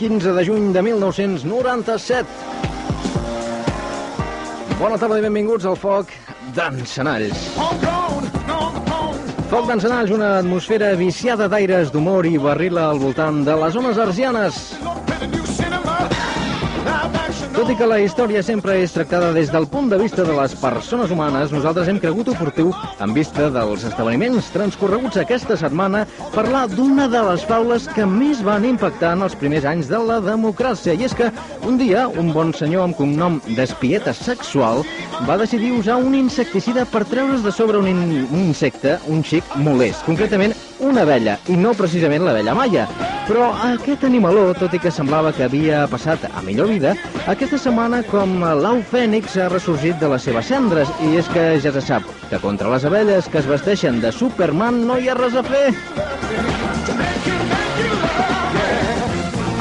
15 de juny de 1997. Bona tarda i benvinguts al Foc d'Encenalls. Foc d'Encenalls, una atmosfera viciada d'aires d'humor i barrila al voltant de les zones arsianes. Tot i que la història sempre és tractada des del punt de vista de les persones humanes, nosaltres hem cregut oportú, en vista dels esdeveniments transcorreguts aquesta setmana, parlar d'una de les faules que més van impactar en els primers anys de la democràcia. I és que un dia un bon senyor amb cognom d'espieta sexual va decidir usar un insecticida per treure's de sobre un, in un insecte, un xic molest, concretament una abella, i no precisament l'abella maia. Però aquest animaló, tot i que semblava que havia passat a millor vida, aquesta setmana com l'au fènix ha ressorgit de les seves cendres, i és que ja se sap que contra les abelles que es vesteixen de Superman no hi ha res a fer.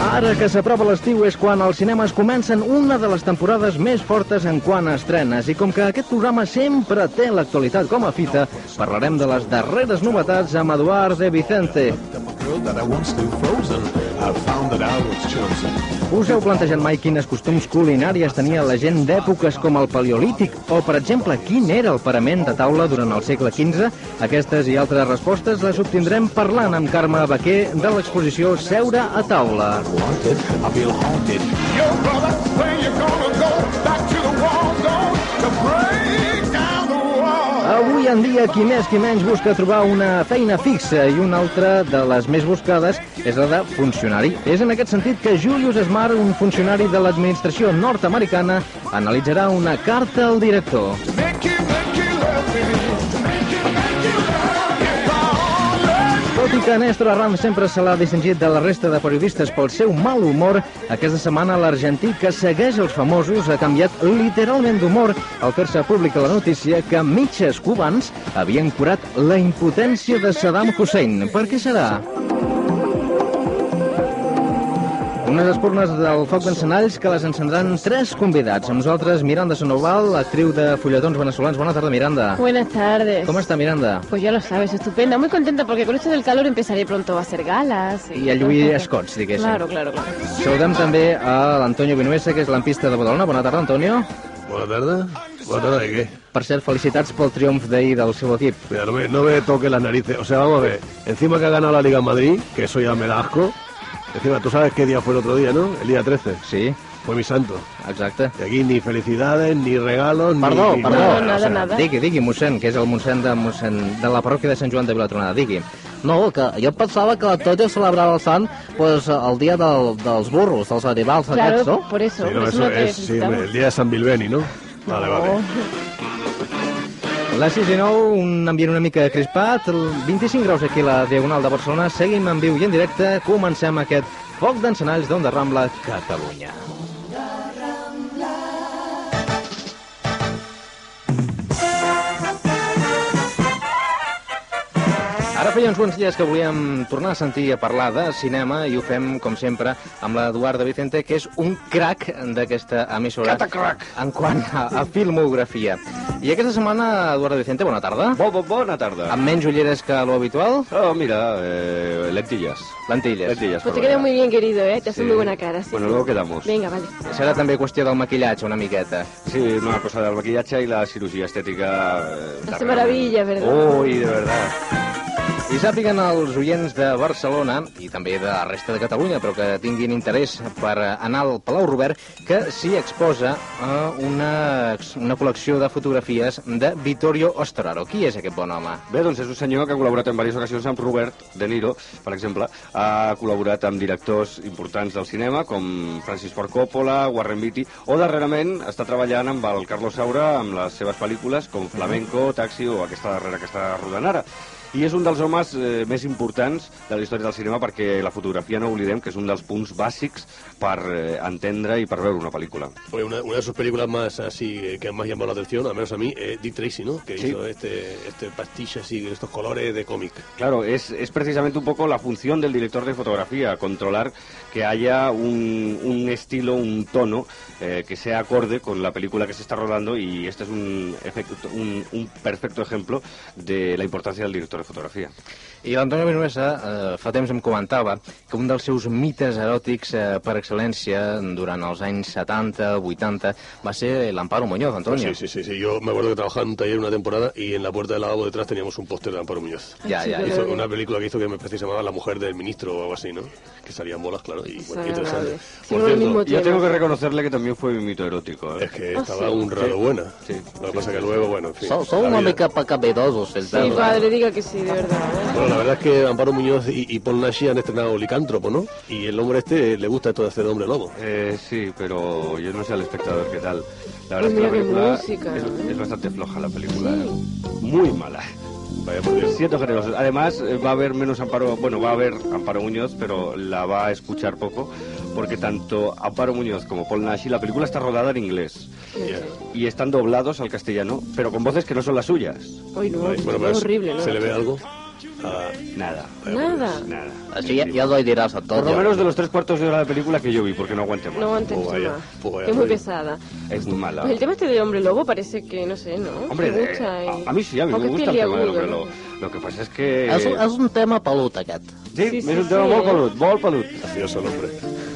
Ara que s'aprova l'estiu és quan als cinemes comencen una de les temporades més fortes en quant a estrenes. I com que aquest programa sempre té l'actualitat com a fita, parlarem de les darreres novetats amb Eduard de Vicente. Us heu plantejat mai quines costums culinàries tenia la gent d'èpoques com el Paleolític o, per exemple, quin era el parament de taula durant el segle XV? Aquestes i altres respostes les obtindrem parlant amb Carme Baquer de l'exposició Seure a taula. wanted, Avui en dia, qui més qui menys busca trobar una feina fixa i una altra de les més buscades és la de funcionari. És en aquest sentit que Julius Smart, un funcionari de l'administració nord-americana, analitzarà una carta al director. Make you, make you Tot i que Néstor Arran sempre se l'ha distingit de la resta de periodistes pel seu mal humor, aquesta setmana l'argentí que segueix els famosos ha canviat literalment d'humor al fer-se pública la notícia que mitges cubans havien curat la impotència de Saddam Hussein. Per què serà? Unes espurnes del foc d'encenalls que les encendran tres convidats. Amb nosaltres Miranda Sonoval, actriu de fulletons venezolans. Bona tarda, Miranda. Buenas tardes. Com està, Miranda? Pues ya lo sabes, estupenda. Muy contenta porque con esto del calor empezaré pronto a hacer galas. I a lluir escots, diguéssim. Claro, claro, claro. Saludem també a l'Antonio Vinuesa, que és l'ampista de Badalona. Bona tarda, Antonio. Buena tarde. Buena tarde, ¿de qué? Per cert, felicitats pel triomf d'ahir del seu equip. Mira, no me, no me toque las narices. O sea, vamos a ver. Encima que ha ganado la Liga en Madrid, que eso ya me da asco. Encima, tú sabes qué día fue el otro día, ¿no? El día 13. Sí, Fue mi santo. exacte. Y aquí ni felicidades, ni regalos, ni- Perdó, ni... perdó. No, o nada, sea, nada. Digui, digui, mossèn, que és el mossèn de, mossèn de la parròquia de Sant Joan de Vilatronada. Digui. No, que jo pensava que tot es celebrava el sant pues, el dia del, dels burros, dels animals Claro, aquests, no? por eso. Sí, no, por eso no te es sí, el día de San Bilbeni, ¿no? Vale, vale. Les 6 i 9, un ambient una mica crispat, el 25 graus aquí a la Diagonal de Barcelona. Seguim en viu i en directe. Comencem aquest foc d'encenalls d'Onda Rambla, Catalunya. Ara feia uns bons dies que volíem tornar a sentir a parlar de cinema i ho fem, com sempre, amb l'Eduardo Vicente, que és un crac d'aquesta emissora Catacrac. en quant a, a filmografia. I aquesta setmana, Eduardo Vicente, bona tarda. Bo, bo, bona tarda. Amb menys ulleres que lo habitual, Oh, mira, eh, lentillas. lentilles. Lentillas. Pues te queda muy bien, querido, ¿eh? Te hace Sí. muy buena cara. Sí, Bueno, sí. luego quedamos. Venga, vale. Serà també qüestió del maquillatge, una miqueta. Sí, una cosa del maquillaje y la cirugía estética. eh, Hace maravillas, ¿verdad? Uy, de verdad. I sàpiguen els oients de Barcelona i també de la resta de Catalunya, però que tinguin interès per anar al Palau Robert, que s'hi exposa eh, una, una col·lecció de fotografies de Vittorio Ostoraro. Qui és aquest bon home? Bé, doncs és un senyor que ha col·laborat en diverses ocasions amb Robert De Niro, per exemple. Ha col·laborat amb directors importants del cinema, com Francis Ford Coppola, Warren Beatty, o darrerament està treballant amb el Carlos Saura amb les seves pel·lícules, com Flamenco, Taxi o aquesta darrera que està rodant ara. I és un dels homes eh, més importants de la història del cinema perquè la fotografia, no oblidem, que és un dels punts bàsics per eh, entendre i per veure una pel·lícula. Oye, una, una de sus películas más así eh, que más llamado la atención, al menos a mí, es Dick Tracy, ¿no? Que Sí. hizo este, este pastiche así, estos colores de cómic. Claro, es, es precisamente un poco la función del director de fotografía, controlar que haya un, un estilo, un tono eh, que sea acorde con la película que se está rodando y este es un, efecto- un, un perfecto ejemplo de la importancia del director de fotografía. I l'Antonio Vinuesa eh, fa temps em comentava que un dels seus mites eròtics eh, per excel·lència durant els anys 70, 80 va ser l'Amparo Muñoz, Antonio. sí, sí, sí, sí. Yo me acuerdo que trabajaba en un taller una temporada y en la puerta del lavabo detrás teníamos un póster de Amparo Muñoz. Ya, ya, sí, Hizo una película que hizo que me parece que se llamaba La mujer del ministro o algo así, ¿no? Que salían bolas, claro, y bueno, Desagradable. interesante. Sí, Por cierto, Yo tema. tengo que reconocerle que también fue mi mito erótico. ¿eh? es que Ah, estaba sí. un rato Sí. buena. Sí. Lo que pasa que luego, bueno, en fin. Una vida- mica pecabedosos, el Sí, tema. padre, diga que sí, de verdad. ¿eh? Bueno, la verdad es que Amparo Muñoz y, y Paul Nashi han estrenado Licántropo, ¿no? Y el hombre este le gusta esto de hacer hombre lobo. Eh, sí, pero yo no sé al espectador qué tal. La Pues verdad es que la película música, es, es bastante floja la película. ¿eh? Muy mala. Vaya. Siento generoso. Además, eh, va a haber menos Amparo, bueno, va a haber Amparo Muñoz, pero la va a escuchar poco, porque tanto Amparo Muñoz como Paul Nashi, la película está rodada en inglés Ya. y están doblados al castellano, pero con voces que no son las suyas. Uy, no, Bueno, es horrible, ¿no? ¿Se le ve algo? Ah, Nada. Nada. Nada. Així ja, ja doy diràs a Por tots. lo menos de los tres cuartos de hora de película que yo vi, porque no aguante más. No aguantes Oh, más. es muy pesada. Es muy mala. Pues el tema este de hombre lobo parece que, no sé, ¿no? Hombre, Me eh, gusta. y- a, a mí sí, a mí Aunque me gusta el tema del hombre lobo. Lo que pasa es que... És, un- és un tema pelut, aquest. Sí, Sí, es sí, un tema sí, muy eh. pelut, muy pelut. gracioso el hombre.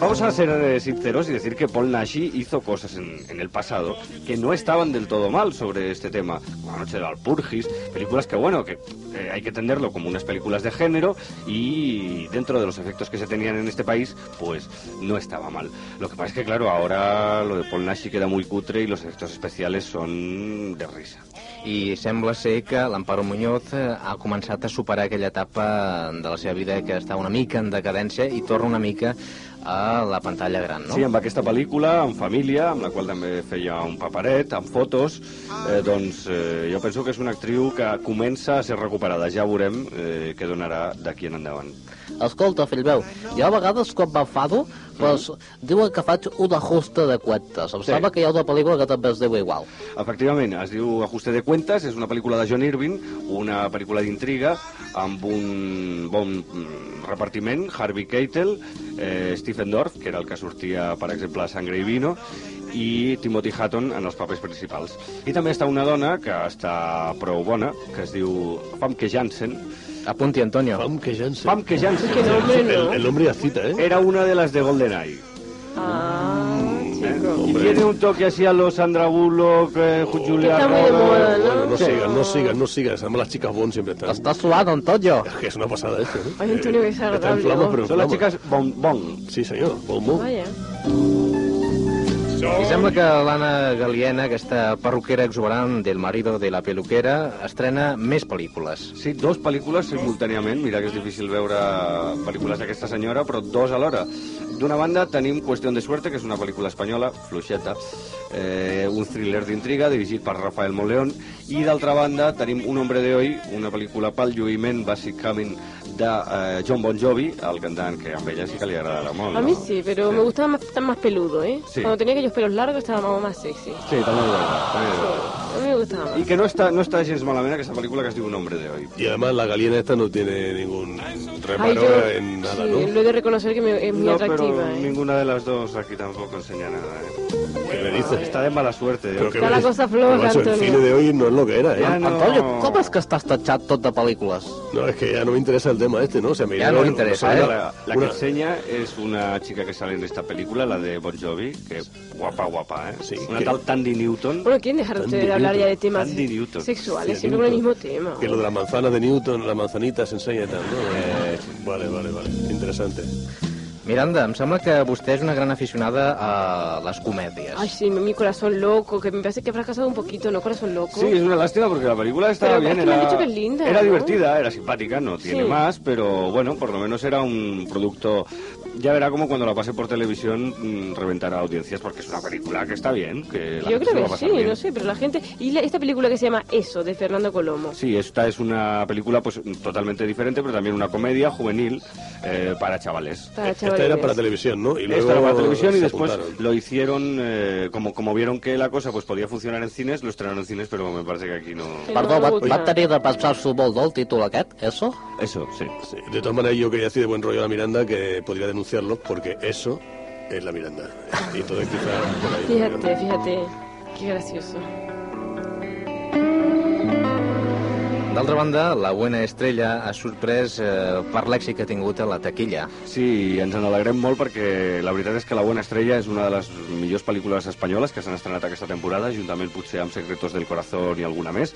Vamos a ser eh, sinceros y decir que Paul Nashi hizo cosas en, en el pasado que no estaban del todo mal sobre este tema. La noche de Alpurgis, películas que, bueno, que eh, hay que entenderlo como unas películas de género y dentro de los efectos que se tenían en este país, pues no estaba mal. Lo que pasa es que, claro, ahora lo de Paul Nashi queda muy cutre y los efectos especiales son de risa. I sembla ser que l'Amparo Muñoz eh, ha començat a superar aquella etapa de la seva vida que està una mica en decadència i torna una mica a la pantalla gran, no? Sí, amb aquesta pel·lícula, en família, amb la qual també feia un paperet, amb fotos, eh, doncs eh, jo penso que és una actriu que comença a ser recuperada. Ja veurem eh, què donarà d'aquí en endavant. Escolta, fill meu, jo a vegades quan m'enfado, pues, diuen que faig un ajuste de cuentas. Em Sí. sembla que hi ha una pel·lícula que també es diu igual. Efectivament, es diu Ajuste de Cuentas, és una pel·lícula de John Irving, una pel·lícula d'intriga amb un bon mm, repartiment, Harvey Keitel, eh, Stephen Dorff, que era el que sortia, per exemple, a Sangre i Vino, i Timothy Hutton en els papers principals. I també està una dona que està prou bona, que es diu Famke Janssen. Apunti, Antonio. Famke Janssen. Famke Janssen Qué nombre, el, ¿no? el nombre ya cita, ¿eh? era una de las de GoldenEye. Ah, chico. Y tiene un toque así a los Sandra Bullock, eh, Julia está muy de Roberts. moda, ¿no? Bueno, no Sí. sigas, no sigas, no sigas. Además las chicas Bond siempre están... Està suant, Antonio. Es que es una pasada esto, ¿eh? Ay, Antonio, qué Está en desagradable, flamas, ¿no? pero en Son las chicas Bon Bon. Sí, señor. Bond, Bond. Vaya. I sembla que l'Anna Galiena, aquesta perruquera exuberant del marido de la peluquera, estrena més pel·lícules. Sí, dos pel·lícules simultàniament. Mira que és difícil veure pel·lícules d'aquesta senyora, però dos alhora. D'una banda tenim Cuestión de Suerte, que és una pel·lícula espanyola, fluixeta, eh, un thriller d'intriga dirigit per Rafael Moleón, i d'altra banda tenim Un hombre de hoy, una pel·lícula pel lluïment, bàsicament, de eh, John Bon Jovi, el cantant que a ella sí que li agradarà molt. A no? mí sí, pero me gustaba más, estar más peludo, ¿eh? Sí. Cuando tenía aquellos pelos largos estaba más, más sexy. Sí, veritat. També és veritat. a mí me gustaba más. Y que no está, no está gens malament aquesta pel·lícula que es diu Un hombre de hoy. Y además la galiena esta no tiene ningún Ay, reparo yo, en nada, sí, ¿no? lo he de reconocer que me- es muy No, atractiva. pero ¿eh? ninguna de las dos aquí tampoco enseña nada, ¿eh? ¿Qué me dices? Está de mala suerte. Pero ¿eh? Está la cosa floja, macho, el Antonio. cine de hoy no es lo que era, ¿eh? No... Antonio, com és que estàs tatxat tot de pel·lícules? No, es que ya no me interesa el tema este, ¿no? O sea, me Ya no me interesa, ¿eh? La, la que una- enseña es una chica que sale en esta película, la de Bon Jovi, que guapa, guapa, ¿eh? Sí, una que- tal Tandy Newton. Bueno, ¿quieren dejar de hablar ya de temas Tandy Newton. sexuales? Sí, Siempre con el mismo tema. Que lo de las manzanas de Newton, las manzanitas se enseña y tal, ¿no? Eh, Vale, vale, vale. Interesante. Miranda, em sembla que vostè és una gran aficionada a les comèdies. Ay, sí, mi corazón loco, que me parece que ha fracasado un poquito, ¿no? Corazón loco. Sí, es una lástima porque la película estaba Pero bien, es que me han era, dicho que es linda, era ¿no? divertida, era simpática, no tiene Sí. más, pero bueno, por lo menos era un producto. Ya verá como cuando la pase por televisión mm, reventará audiencias porque es una película que está bien, que la Yo gente creo va a que pasar sí, bien. no sé, pero la gente... Y la- esta película que se llama Eso, de Fernando Colomo. Sí, esta es una película pues totalmente diferente, pero también una comedia juvenil eh, para chavales. Para Esta era para televisión, ¿no? Y luego Esto era para televisión y después apuntaron. lo hicieron, eh, como, como vieron que la cosa pues podía funcionar en cines, lo estrenaron en cines, pero me parece que aquí no... Sí. Perdó, va, no va gusta. tenir de pensar-s'ho molt, no, el títol aquest, eso? Eso, sí. Sí, De todas maneras, yo quería decir de buen rollo a la Miranda que podría denunciarlo porque eso es la Miranda. Y entonces quizás por ahí. Fíjate, fíjate. Qué gracioso. D'altra banda, La Buena Estrella ha sorprès eh, per l'èxit que ha tingut a la taquilla. Sí, ens en alegrem molt perquè la veritat és que La Buena Estrella és una de les millors pel·lícules espanyoles que s'han estrenat aquesta temporada, juntament potser amb Secretos del Corazón i alguna més.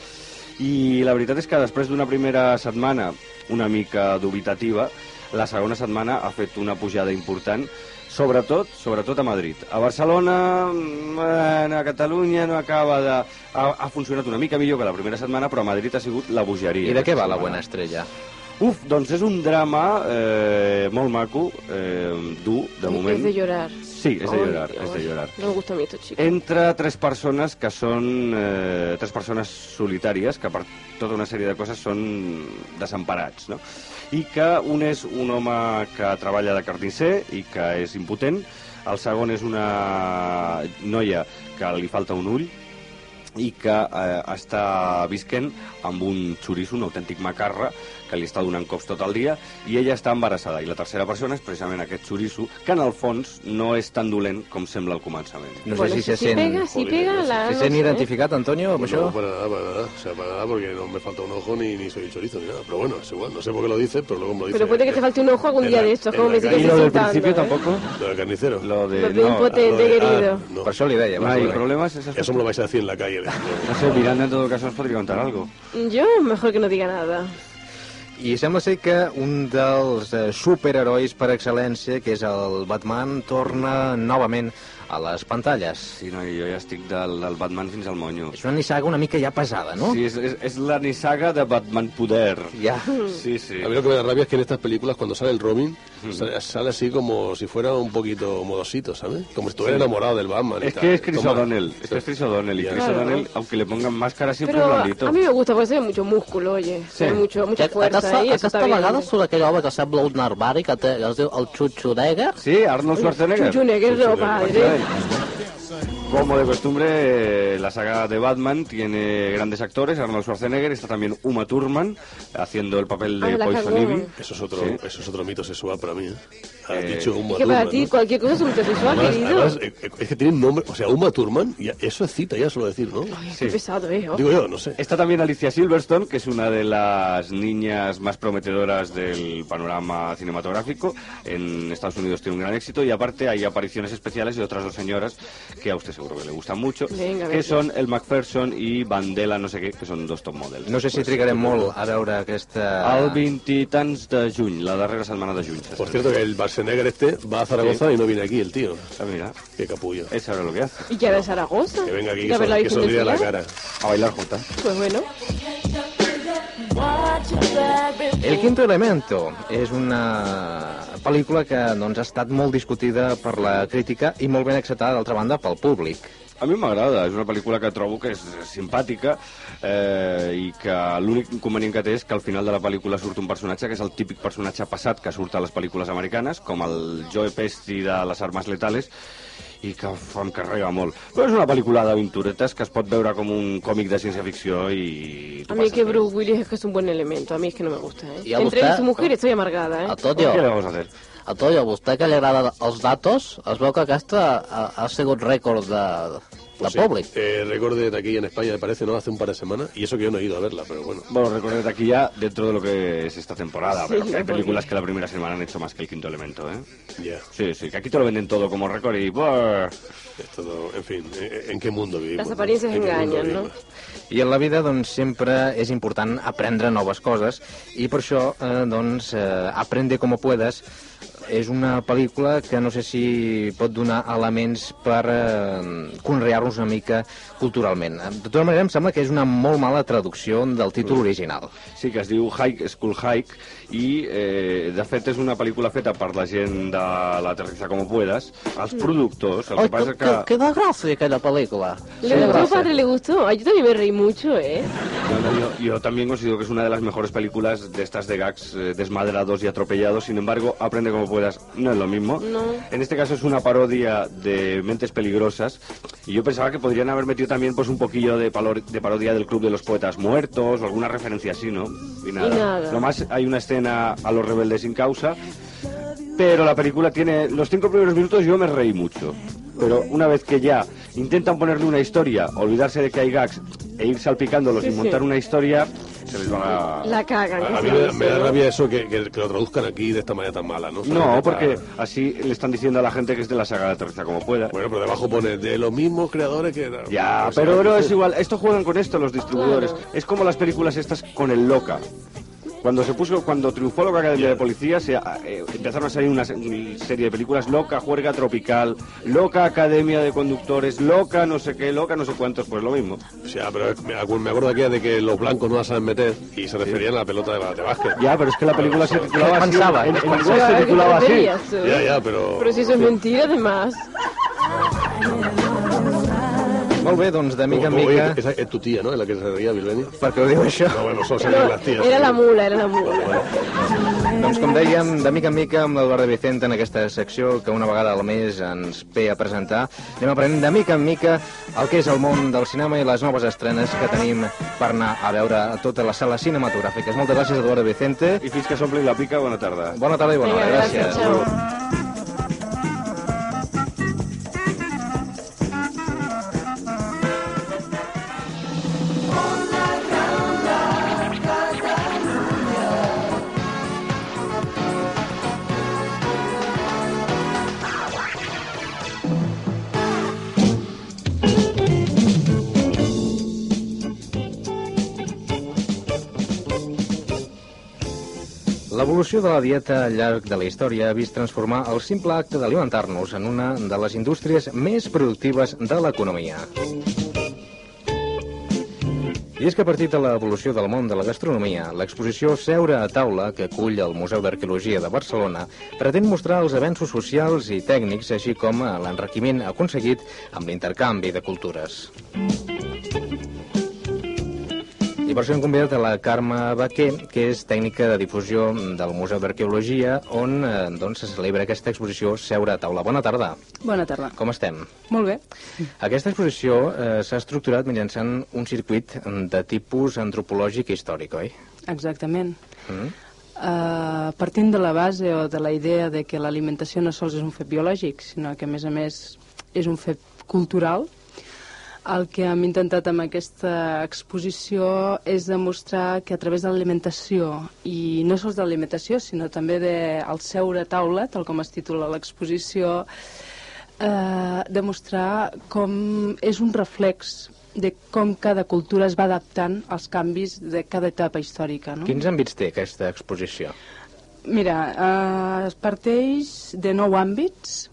I la veritat és que després d'una primera setmana una mica dubitativa, la segona setmana ha fet una pujada important, sobretot, sobretot a Madrid. A Barcelona, mm, bueno, a Catalunya no acaba de... Ha, ha funcionat una mica millor que la primera setmana, però a Madrid ha sigut la bogeria. I de què va aquesta La setmana. Buena Estrella? Uf, doncs és un drama eh, molt maco, eh, dur, de moment. Es de llorar. Sí, és de llorar, és de llorar. No me gusta a mí esto, chicos. Entre tres persones que són eh, tres persones solitàries que per tota una sèrie de coses són desemparats, no? I que un és un home que treballa de carnisser i que és impotent, el segon és una noia que li falta un ull i que eh, està visquent amb un xoriço, un autèntic macarra, que li està donant cops tot el dia, i ella està embarassada. I la tercera persona és precisament aquest xoriço, que en el fons no és tan dolent com sembla al començament. No Bueno, sé si se si sent... pega, si pega, no sé. la... Se no sent sé. identificat, Antonio, amb això? No, para nada, para nada. O sea, para nada porque no me falta un ojo ni, ni soy chorizo ni nada. Pero bueno, es igual. No sé por qué lo dices, pero luego me lo dices. Pero puede que te falte un ojo algún En día la- de estos, en como la me calle. sigues I lo del insultando, principio ¿eh? tampoco. Lo del carnicero. Lo de... Lo de no, impotente, de- ah, querido. no. Per això li deia. no problemas. Esas Eso me lo vais a decir en la calle. No sé, Miranda en todo caso nos podría contar algo. Yo mejor que no diga nada. I sembla ser que un dels eh, superherois per excel·lència, que és el Batman, torna novament a les pantalles. Sí, no, jo ja estic del, del Batman fins al monyo. És una nissaga una mica ja pesada, no? Sí, és, és, és la nissaga de Batman Poder. Ja. Sí, sí. A mí lo que me da rabia es que en estas películas, cuando sale el Robin, sale, sale así como si fuera un poquito modosito, ¿sabes? Como si estuviera enamorado del Batman. y Es tal. que es Chris. O'Donnell, es que es Chris O'Donnell, y. Chris Claro. O'Donnell, aunque le pongan máscara, siempre Pero blandito. a mí me gusta porque tiene mucho músculo, oye. Sí. Hay mucho, mucha fuerza aquesta, eso aquesta está bien. vegada surt aquell home que sembla un armari que, té, que es diu el. Sí, Arnold Schwarzenegger. Schwarzenegger, no, padre. Como de costumbre, eh, la saga de Batman tiene grandes actores. Arnold Schwarzenegger está también Uma Thurman haciendo el papel de Ah, Poison. Ivy. Eso es otro, Sí. eso es otro mito sexual para mí. ¿eh? Has Eh, dicho Uma Es que para Thurman, ti ¿no? cualquier cosa es un sexual, Además, querido. además, eh, eh, es que tiene un nombre, o sea, Uma Thurman, ya, eso es cita ya solo decir, ¿no? Ay, qué pesado, eh. Digo yo, no sé. Está también Alicia Silverstone, que es una de las niñas más prometedoras del panorama cinematográfico. En Estados Unidos tiene un gran éxito y aparte hay apariciones especiales de otras dos señoras que a usted seguro que le gustan mucho, Venga, que son el Macpherson y Vandela, no sé qué, que son dos top models. No sé si trigarem molt a veure aquesta... El 20 i tants de juny, la darrera setmana de juny. Por cierto, que el Schwarzenegger este va a Zaragoza Sí. y no viene aquí, el tío. Ah, mira, Qué capullo. es saber lo que hace. Y ahora en Zaragoza. Que venga aquí, que, se, que del la cara. A bailar juntas. Pues bueno. El quinto elemento és una pel·lícula que doncs, ha estat molt discutida per la crítica i molt ben acceptada, d'altra banda, pel públic. A mi m'agrada, és una pel·lícula que trobo que és simpàtica eh, i que l'únic inconvenient que té és que al final de la pel·lícula surt un personatge que és el típic personatge passat que surt a les pel·lícules americanes, com el Joe Pesci de les armes letales, i que em carrega molt. Però és una pel·lícula d'aventuretes que es pot veure com un còmic de ciència-ficció i... A mí que Bruce Willis es que es un buen elemento, a mí es que no me gusta, ¿eh? ¿Y a Entre él y usted? su mujer estoy amargada, ¿eh? A Toño, Què le vamos a hacer? A Toño, a vostè que li agraden els datos, es veu que aquesta ha, ha sigut rècord de, de Sí. públic. Eh, recorde aquí en España, me parece, ¿no? Hace un par de semanas. Y eso que yo no he ido a verla, pero bueno. Bueno, recordad aquí ya dentro de lo que es esta temporada, Sí, pero que hay películas que la primera semana han hecho más que el quinto elemento, ¿eh? Ya. Sí, sí, que aquí te lo venden todo como récord y... Es todo, en fin, ¿en, en qué mundo vivimos? Las apariencias ¿En qué mundo engañan, ¿no? I en la vida, doncs, sempre és important aprendre noves coses i per això, eh, doncs, eh, Aprende como puedas és una pel·lícula que no sé si pot donar elements per eh, conrear-nos una mica culturalment. De tota manera, em sembla que és una molt mala traducció del títol original. Sí, que es diu Hike, School Hike, i eh, de fet és una pel·lícula feta per la gent de l'Aterriza como puedas, els productors, el Ai, que passa que, que... que, que da gràcia aquella pel·lícula. ¿Le gustó, padre? ¿Le gustó? Ay, yo también me reí mucho, ¿eh? Yo, yo- yo también considero que es una de las mejores películas de estas de gags eh, desmadrados y atropellados. Sin embargo, aprende como puedas, no es lo mismo. No. En este caso es una parodia de Mentes Peligrosas. Y yo pensaba que podrían haber metido también pues un poquillo de, palor- de parodia del Club de los Poetas Muertos o alguna referencia así, ¿no? Y nada. Y nada. Nomás hay una escena a los rebeldes sin causa. Pero la película tiene... Los cinco primeros minutos yo me reí mucho. Pero una vez que ya intentan ponerle una historia, olvidarse de que hay gags e ir salpicándolos Sí, y sí. montar una historia, se les va a... La cagan. A, a mí me, da- me da rabia eso que, que- que lo traduzcan aquí de esta manera tan mala, ¿no? No, Para- porque así le están diciendo a la gente que es de la saga de Aterriza como pueda. Bueno, pero debajo pone de los mismos creadores que... Ya, sea, pero no que- es igual. Esto juegan con esto los distribuidores. Claro. Es como las películas estas con el Loca. Cuando se puso, cuando triunfó Loca Academia de Policía, se, eh, empezaron a salir una se- una serie de películas Loca Juerga Tropical, Loca Academia de Conductores, Loca no sé qué, Loca no sé cuántos, pues lo mismo. O sea, pero me, acu- me acuerdo aquí de que los blancos no la saben meter y se referían a la pelota de, de básquet. Ya, pero es que la película se titulaba así. Pensaba, En, en pensaba. inglés se ¿Qué titulaba así. Ya, ya, pero... Pero si eso es mentira, además. Molt bé, doncs, de mica en Oye, mica... esa es tu tía, ¿no? En la que se reía Bilbeni. Per què ho diu això? No, bueno, son serían las tías. Era la mula, era la mula. Doncs com dèiem, de mica en mica amb l'Eduardo Vicente en aquesta secció que una vegada al mes ens ve a presentar, anem aprenent de mica en mica el que és el món del cinema i les noves estrenes que tenim per anar a veure a totes les sales cinematogràfiques. Moltes gràcies, Eduardo Vicente. Y fins que s'omplin la pica, bona tarda. Bona tarda i bona hora. gracias, chao. L'evolució de la dieta al llarg de la història ha vist transformar el simple acte d'alimentar-nos en una de les indústries més productives de l'economia. I és que a partir de l'evolució del món de la gastronomia, l'exposició Seure a taula, que acull el Museu d'Arqueologia de Barcelona, pretén mostrar els avenços socials i tècnics, així com l'enriquiment aconseguit amb l'intercanvi de cultures. I això hem convidat a la Carme Baquer, que és tècnica de difusió del Museu d'Arqueologia, on eh, doncs, se celebra aquesta exposició Seure a taula. Bona tarda, Bona tarda. com estem? Molt bé. Aquesta exposició eh, s'ha estructurat mitjançant un circuit de tipus antropològic i històric, oi? Exactament. Mm? Uh, partint de la base o de la idea de que l'alimentació no sols és un fet biològic, sinó que a més a més és un fet cultural, el que hem intentat amb aquesta exposició és demostrar que a través de l'alimentació, i no sols de l'alimentació, sinó també del seure a taula, tal com es titula l'exposició, eh, demostrar com és un reflex de com cada cultura es va adaptant als canvis de cada etapa històrica. No? Quins àmbits té aquesta exposició? Mira, eh, es parteix de nou àmbits.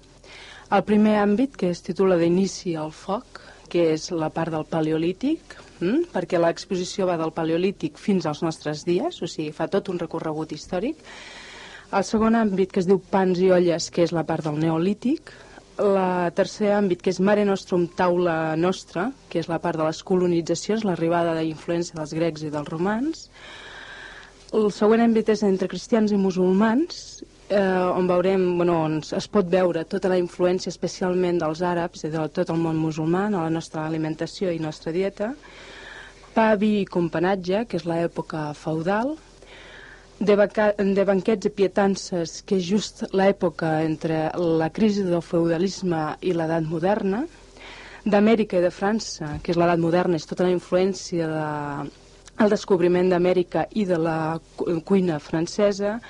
El primer àmbit, que es titula d'Inici al foc, que és la part del paleolític, hm? perquè l'exposició va del paleolític fins als nostres dies, o sigui, fa tot un recorregut històric. El segon àmbit, que es diu pans i olles, que és la part del neolític. La tercer àmbit, que és Mare Nostrum Taula Nostra, que és la part de les colonitzacions, l'arribada d'influència dels grecs i dels romans. El següent àmbit és entre cristians i musulmans, eh, on veurem, bueno, on es pot veure tota la influència especialment dels àrabs i de tot el món musulmà a la nostra alimentació i nostra dieta, pa, vi i companatge, que és l'època feudal, de, de banquets i pietances, que és just l'època entre la crisi del feudalisme i l'edat moderna, d'Amèrica i de França, que és l'edat moderna, és tota la influència de, el descobriment d'Amèrica i de la cu- cuina francesa,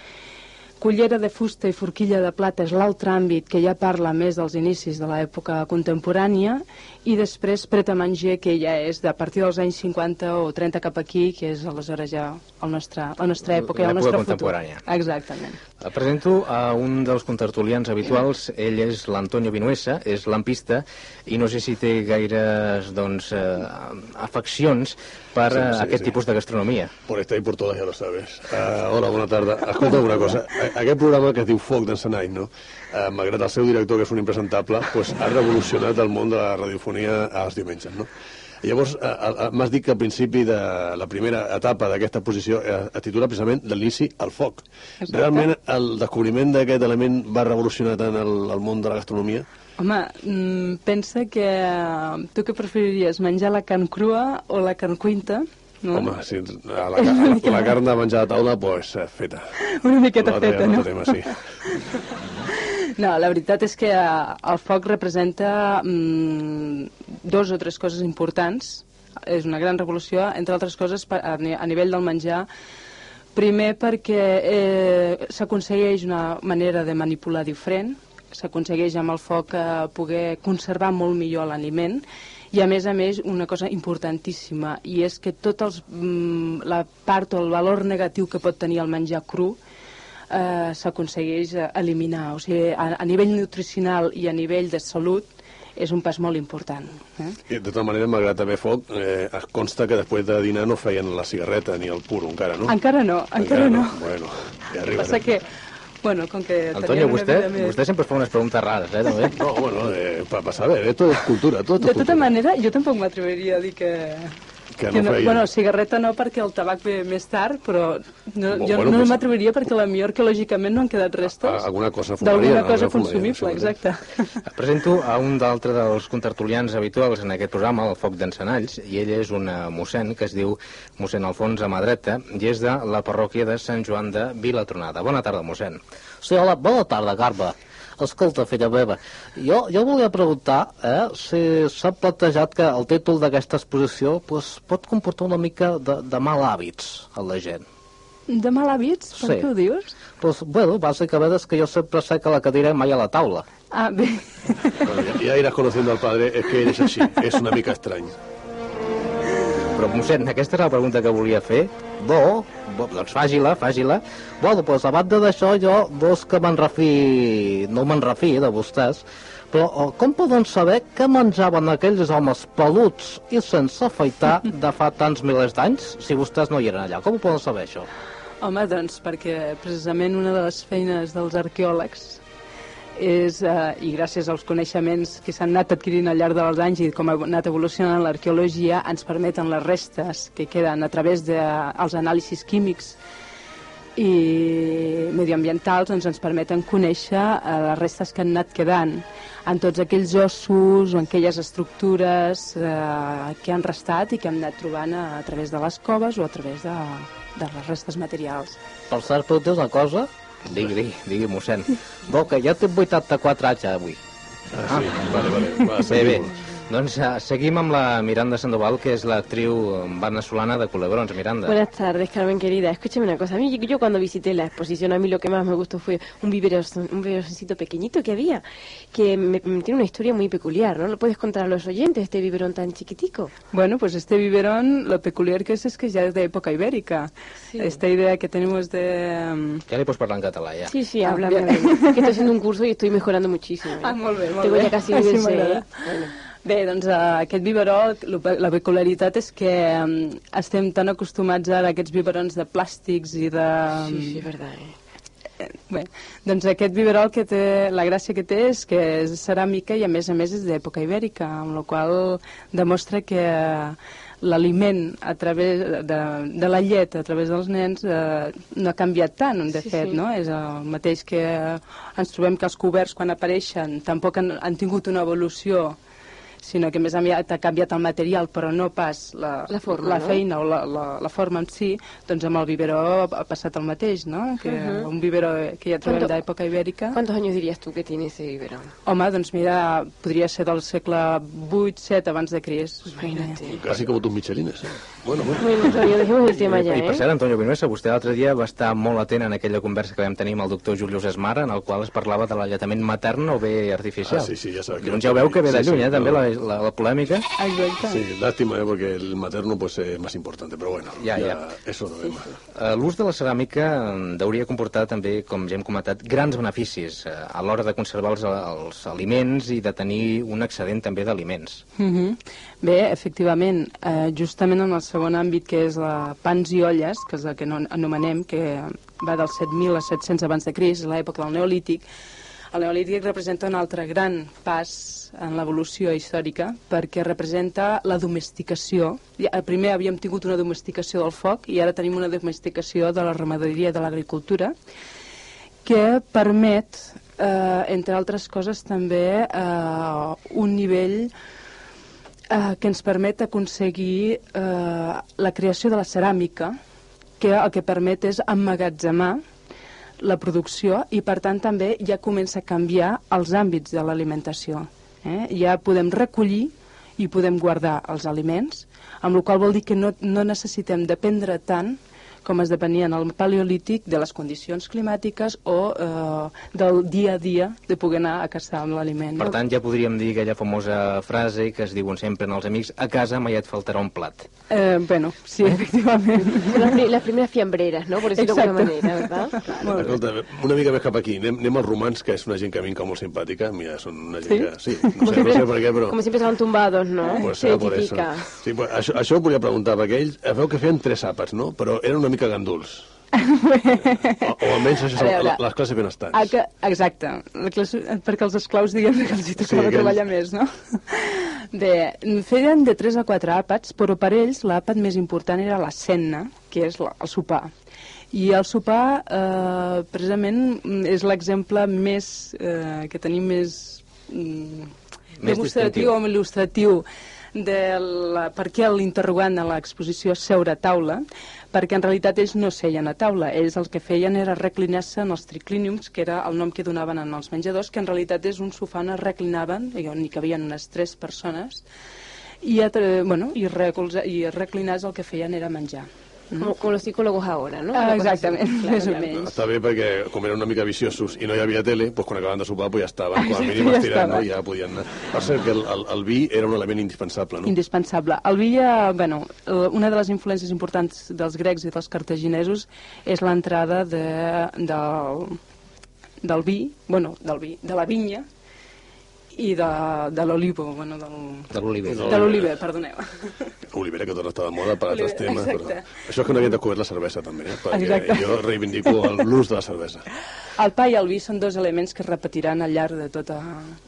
Cullera de fusta i forquilla de plata és l'altre àmbit que ja parla més dels inicis de l'època contemporània i després pret a menjar que ja és de a partir dels anys 50 o 30 cap aquí, que és aleshores ja el nostre, la nostra època i el nostre contemporània. futur. Exactament. El presento a un dels contertulians habituals. Ell és l'Antonio Vinuesa, és lampista, i no sé si té gaires doncs, eh, afeccions per Sí, eh, sí, aquest sí. tipus de gastronomia. Por esta y por todas, ya lo sabes. Uh, hola, bona tarda. Escolta una cosa. A- Aquest programa que es diu Foc d'Encenall, no? Uh, malgrat el seu director, que és un impresentable, pues, ha revolucionat el món de la radiofonia als diumenges, no? Llavors, eh, eh, m'has dit que al principi de la primera etapa d'aquesta exposició eh, es titula precisament de l'inici al foc. Exacte. Realment el descobriment d'aquest element va revolucionar tant el, el món de la gastronomia? Home, mm, pensa que eh, tu què preferiries, menjar la carn crua o la carn cuinta? No? Home, si la, la, la, la carn de menjar a taula, pues, eh, feta. Una miqueta feta, no? Tema, sí. No, la veritat és que eh, el foc representa mm, dos o tres coses importants. És una gran revolució, entre altres coses, a, ni- a nivell del menjar. Primer perquè eh, s'aconsegueix una manera de manipular diferent, s'aconsegueix amb el foc eh, poder conservar molt millor l'aliment i a més a més una cosa importantíssima i és que tot els, mm, la part o el valor negatiu que pot tenir el menjar cru s'aconsegueix eh, eliminar. O sigui, a, a nivell nutricional i a nivell de salut és un pas molt important. Eh? I de tota manera, malgrat haver foc, eh, es consta que després de dinar no feien la cigarreta ni el puro, encara, no? Encara no, encara, no. Bueno, ja arribarem. passa que, bueno, com que Antonio, vostè, més... vostè sempre fa unes preguntes rares, eh, també? No, bueno, eh, para saber, esto es cultura, tot De és tota cultura. manera, jo tampoc m'atreviria a dir que... Que no feien. bueno, cigarreta no perquè el tabac ve més tard, però no, Bo- jo bueno, no pues- m'atreviria perquè la millor arqueològicament no han quedat restes A- alguna cosa d'alguna cosa consumible, exacte. Presento a un d'altre dels contertulians habituals en aquest programa, el Foc d'Encenalls, i ell és un eh, mossèn que es diu mossèn Alfons Amadreta i és de la parròquia de Sant Joan de Vilatronada. Bona tarda, mossèn. Sí, hola, bona tarda, Carme. Escolta, filla meva, jo, jo volia preguntar eh, si s'ha plantejat que el títol d'aquesta exposició pues, pot comportar una mica de, de mal hàbits a la gent. De mal hàbits? Per Sí. què ho dius? Pues, bueno, bàsicament és que jo sempre sé que la cadira mai a la taula. Ah, bé. Bueno, ya- ya irás conociendo al padre, es que eres así, es una mica estrany. Però, mossèn, aquesta era la pregunta que volia fer. No, Bo, doncs faci-la, faci-la. bueno, pues a banda d'això jo no és que me'n refi, no me'n refi de vostès, però oh, com poden saber què menjaven aquells homes peluts i sense afaitar de fa tants milers d'anys si vostès no hi eren allà? Com ho poden saber això? Home, doncs perquè precisament una de les feines dels arqueòlegs és, eh, i gràcies als coneixements que s'han anat adquirint al llarg dels anys i com ha anat evolucionant l'arqueologia, ens permeten les restes que queden a través dels anàlisis químics i medioambientals doncs ens permeten conèixer eh, les restes que han anat quedant en tots aquells ossos o en aquelles estructures eh, que han restat i que hem anat trobant a, a través de les coves o a través de, de les restes materials. Per cert, però dir una cosa, Digui, digui, digui, mossèn. que ja tinc 84 anys avui. Ah, sí, vale, vale. Va, Bé, bé. Doncs eh, seguim amb la Miranda Sandoval, que és l'actriu venezolana de Culebrons. Miranda. Buenas tardes, Carmen querida. Escúchame una cosa. A mí, yo cuando visité la exposición, a mí lo que más me gustó fue un vivero, un viveroncito pequeñito que había, que me- me tiene una historia muy peculiar, ¿no? ¿Lo puedes contar a los oyentes, este biberón tan chiquitico? Bueno, pues este biberón, lo peculiar que es es que ya es de época ibérica. Sí. Esta idea que tenemos de... mm, Ja li pots parlar en català, ja. Sí, sí, Ah, háblame. Que estoy haciendo un curso y estoy mejorando muchísimo. ¿eh? Ah, Tengo ya casi nivel. ¿eh? Bueno. Bé, doncs eh, aquest biberó, la peculiaritat és que mm, estem tan acostumats ara a aquests biberons de plàstics i de... Sí, sí, es verdad. ¿eh? Eh, Bé, doncs aquest biberó el que té, la gràcia que té és que és ceràmica i a més a més és d'època ibèrica, amb la qual demostra que l'aliment a través de, de la llet, a través dels nens, eh, no ha canviat tant, de Sí, fet, sí. no? És el mateix que ens trobem que els coberts, quan apareixen, tampoc han, han tingut una evolució sinó que més aviat ha canviat el material, però no pas la, La forma, la no? feina o la, la, la forma en si, doncs amb el biberó ha passat el mateix, no? Que Mhm. un biberó que ja trobem ¿Cuánto- d'època ibèrica... ¿Cuántos años dirías tú que tiene ese biberón? Home, doncs mira, podria ser del segle 8-7 abans de Crist. Imagínate. Quasi com tus michelines, eh? Bueno, bueno. Bueno, Antonio, dejemos el tema ya, I per ¿eh? cert, Antonio Vinuesa, vostè l'altre dia va estar molt atent en aquella conversa que vam tenir amb el doctor Julius Esmara, en el qual es parlava de l'alletament matern o bé artificial. Ah, sí, sí, ja sabeu que- Doncs ja ho veu que ve de Sí, sí, lluny, eh, també, no. la, la, la polèmica. Exacte. Sí, lástima, ¿eh? porque el materno pues es más importante, pero bueno, Ya, ya, ya. eso lo vemos. Eh, L'ús de la ceràmica eh, hauria comportar també, com ja hem comentat, grans beneficis eh, a l'hora de conservar els, els aliments i de tenir un excedent també d'aliments. Mhm. Bé, efectivament, eh, justament en el segon àmbit, que és la pans i olles, que és el que no anomenem, que va dels 7.000 a 700 abans de Crist, l'època del Neolític, el Neolític representa un altre gran pas en l'evolució històrica perquè representa la domesticació. Ja, primer havíem tingut una domesticació del foc i ara tenim una domesticació de la ramaderia i de l'agricultura que permet, eh, entre altres coses, també eh, un nivell eh, que ens permet aconseguir eh, la creació de la ceràmica, que el que permet és emmagatzemar la producció i, per tant, també ja comença a canviar els àmbits de l'alimentació. Eh? Ja podem recollir i podem guardar els aliments, amb la qual vol dir que no, no necessitem dependre tant com es depenia en el paleolític de les condicions climàtiques o eh, del dia a dia de poder anar a caçar amb l'aliment. Per tant, ja podríem dir aquella famosa frase que es diuen sempre en els amics, a casa mai et faltarà un plat. Eh, bueno, sí, efectivament. Las, pri- las primeras fiambreras, ¿no? Por decirlo de alguna Exacto. manera, ¿verdad? Bé. Escolta, una mica més cap aquí. Anem, anem als romans, que és una gent que vinca molt simpàtica. Mira, són una gent Sí? que... Sí, no sé, no sé per què, però... Como siempre estaban tumbados, ¿no? Pues serà por eso. identifica. Sí, pues, això, això ho volia preguntar, perquè ells eh, veu que feien tres àpats, no? Però eren una mica ganduls. o, o almenys això són veure, les classes benestants. Que, exacte, la classe, perquè els esclaus diguem que els hi tocava aquells- treballar més, no? Bé, feien de 3 a 4 àpats, però per ells l'àpat més important era la cena, que és la, el sopar. I el sopar, eh, precisament, és l'exemple més, eh, que tenim més, mm, Més demostratiu o il·lustratiu de la, per què l'interrogant a l'exposició seure a taula, perquè en realitat ells no seien a taula, ells el que feien era reclinar-se en els triclíniums, que era el nom que donaven en els menjadors, que en realitat és un sofà on es reclinaven, on hi cabien unes tres persones, i, bueno, i, recolza, i reclinar el que feien era menjar. Como, como los psicólogos ahora, ¿no? Ah, exactament, més o menys. Està bé perquè, com eren una mica viciosos i no hi havia tele, doncs quan acabaven de sopar pues ja estaven, com a mínim ja estirant, no? ja podien anar. Per cert, que el, el, el vi era un element indispensable, no? Indispensable. El vi, eh, bueno, eh, una de les influències importants dels grecs i dels cartaginesos és l'entrada de, del, del vi, bueno, del vi, de la vinya i de, de l'olivo, bueno, del, De l'oliver. de l'oliver, perdoneu. Olivera, que a estar de moda per altres temes. Però... Això és que no havien descobert la cervesa, també, eh? perquè Exacte. jo reivindico el- l'ús de la cervesa. El pa i el vi són dos elements que es repetiran al llarg de tota,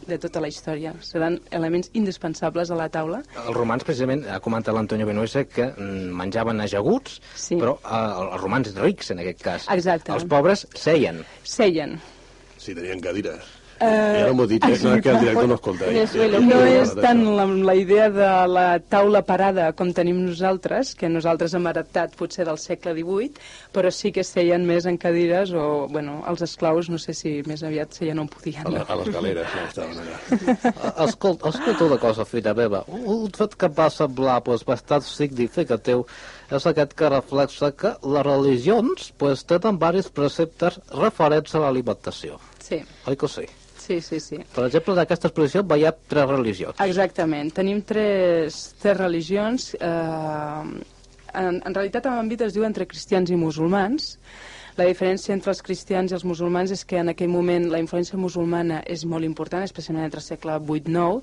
de tota la història. Seran elements indispensables a la taula. Els romans, precisament, ha comentat l'Antonio Benuesa que mm, menjaven ajaguts, Sí. però eh, els romans rics, en aquest cas. Exacte. Els pobres seien. Seien. Si tenien cadires. Eh, I ara m'ho he dit, eh? no, que el director no escolta. Eh? No és tant la, la idea de la taula parada com tenim nosaltres, que nosaltres hem heretat potser del segle XVIII, però sí que seien més en cadires o, bueno, els esclaus no sé si més aviat seien on podien. A, la, a les galeres, no, estaven allà. Escolta, escolta una cosa, filla meva. Un fet que em va semblar pues, bastant significatiu és aquest que reflexa que les religions pues, tenen diversos preceptes referents a l'alimentació. Sí, Oi que sí? Sí, sí, sí. Per exemple, d'aquesta exposició veiem tres religions. Exactament. Tenim tres, tres religions. Eh, en, en realitat, en l'àmbit es diu entre cristians i musulmans. La diferència entre els cristians i els musulmans és que en aquell moment la influència musulmana és molt important, especialment entre el segle VIII-IX,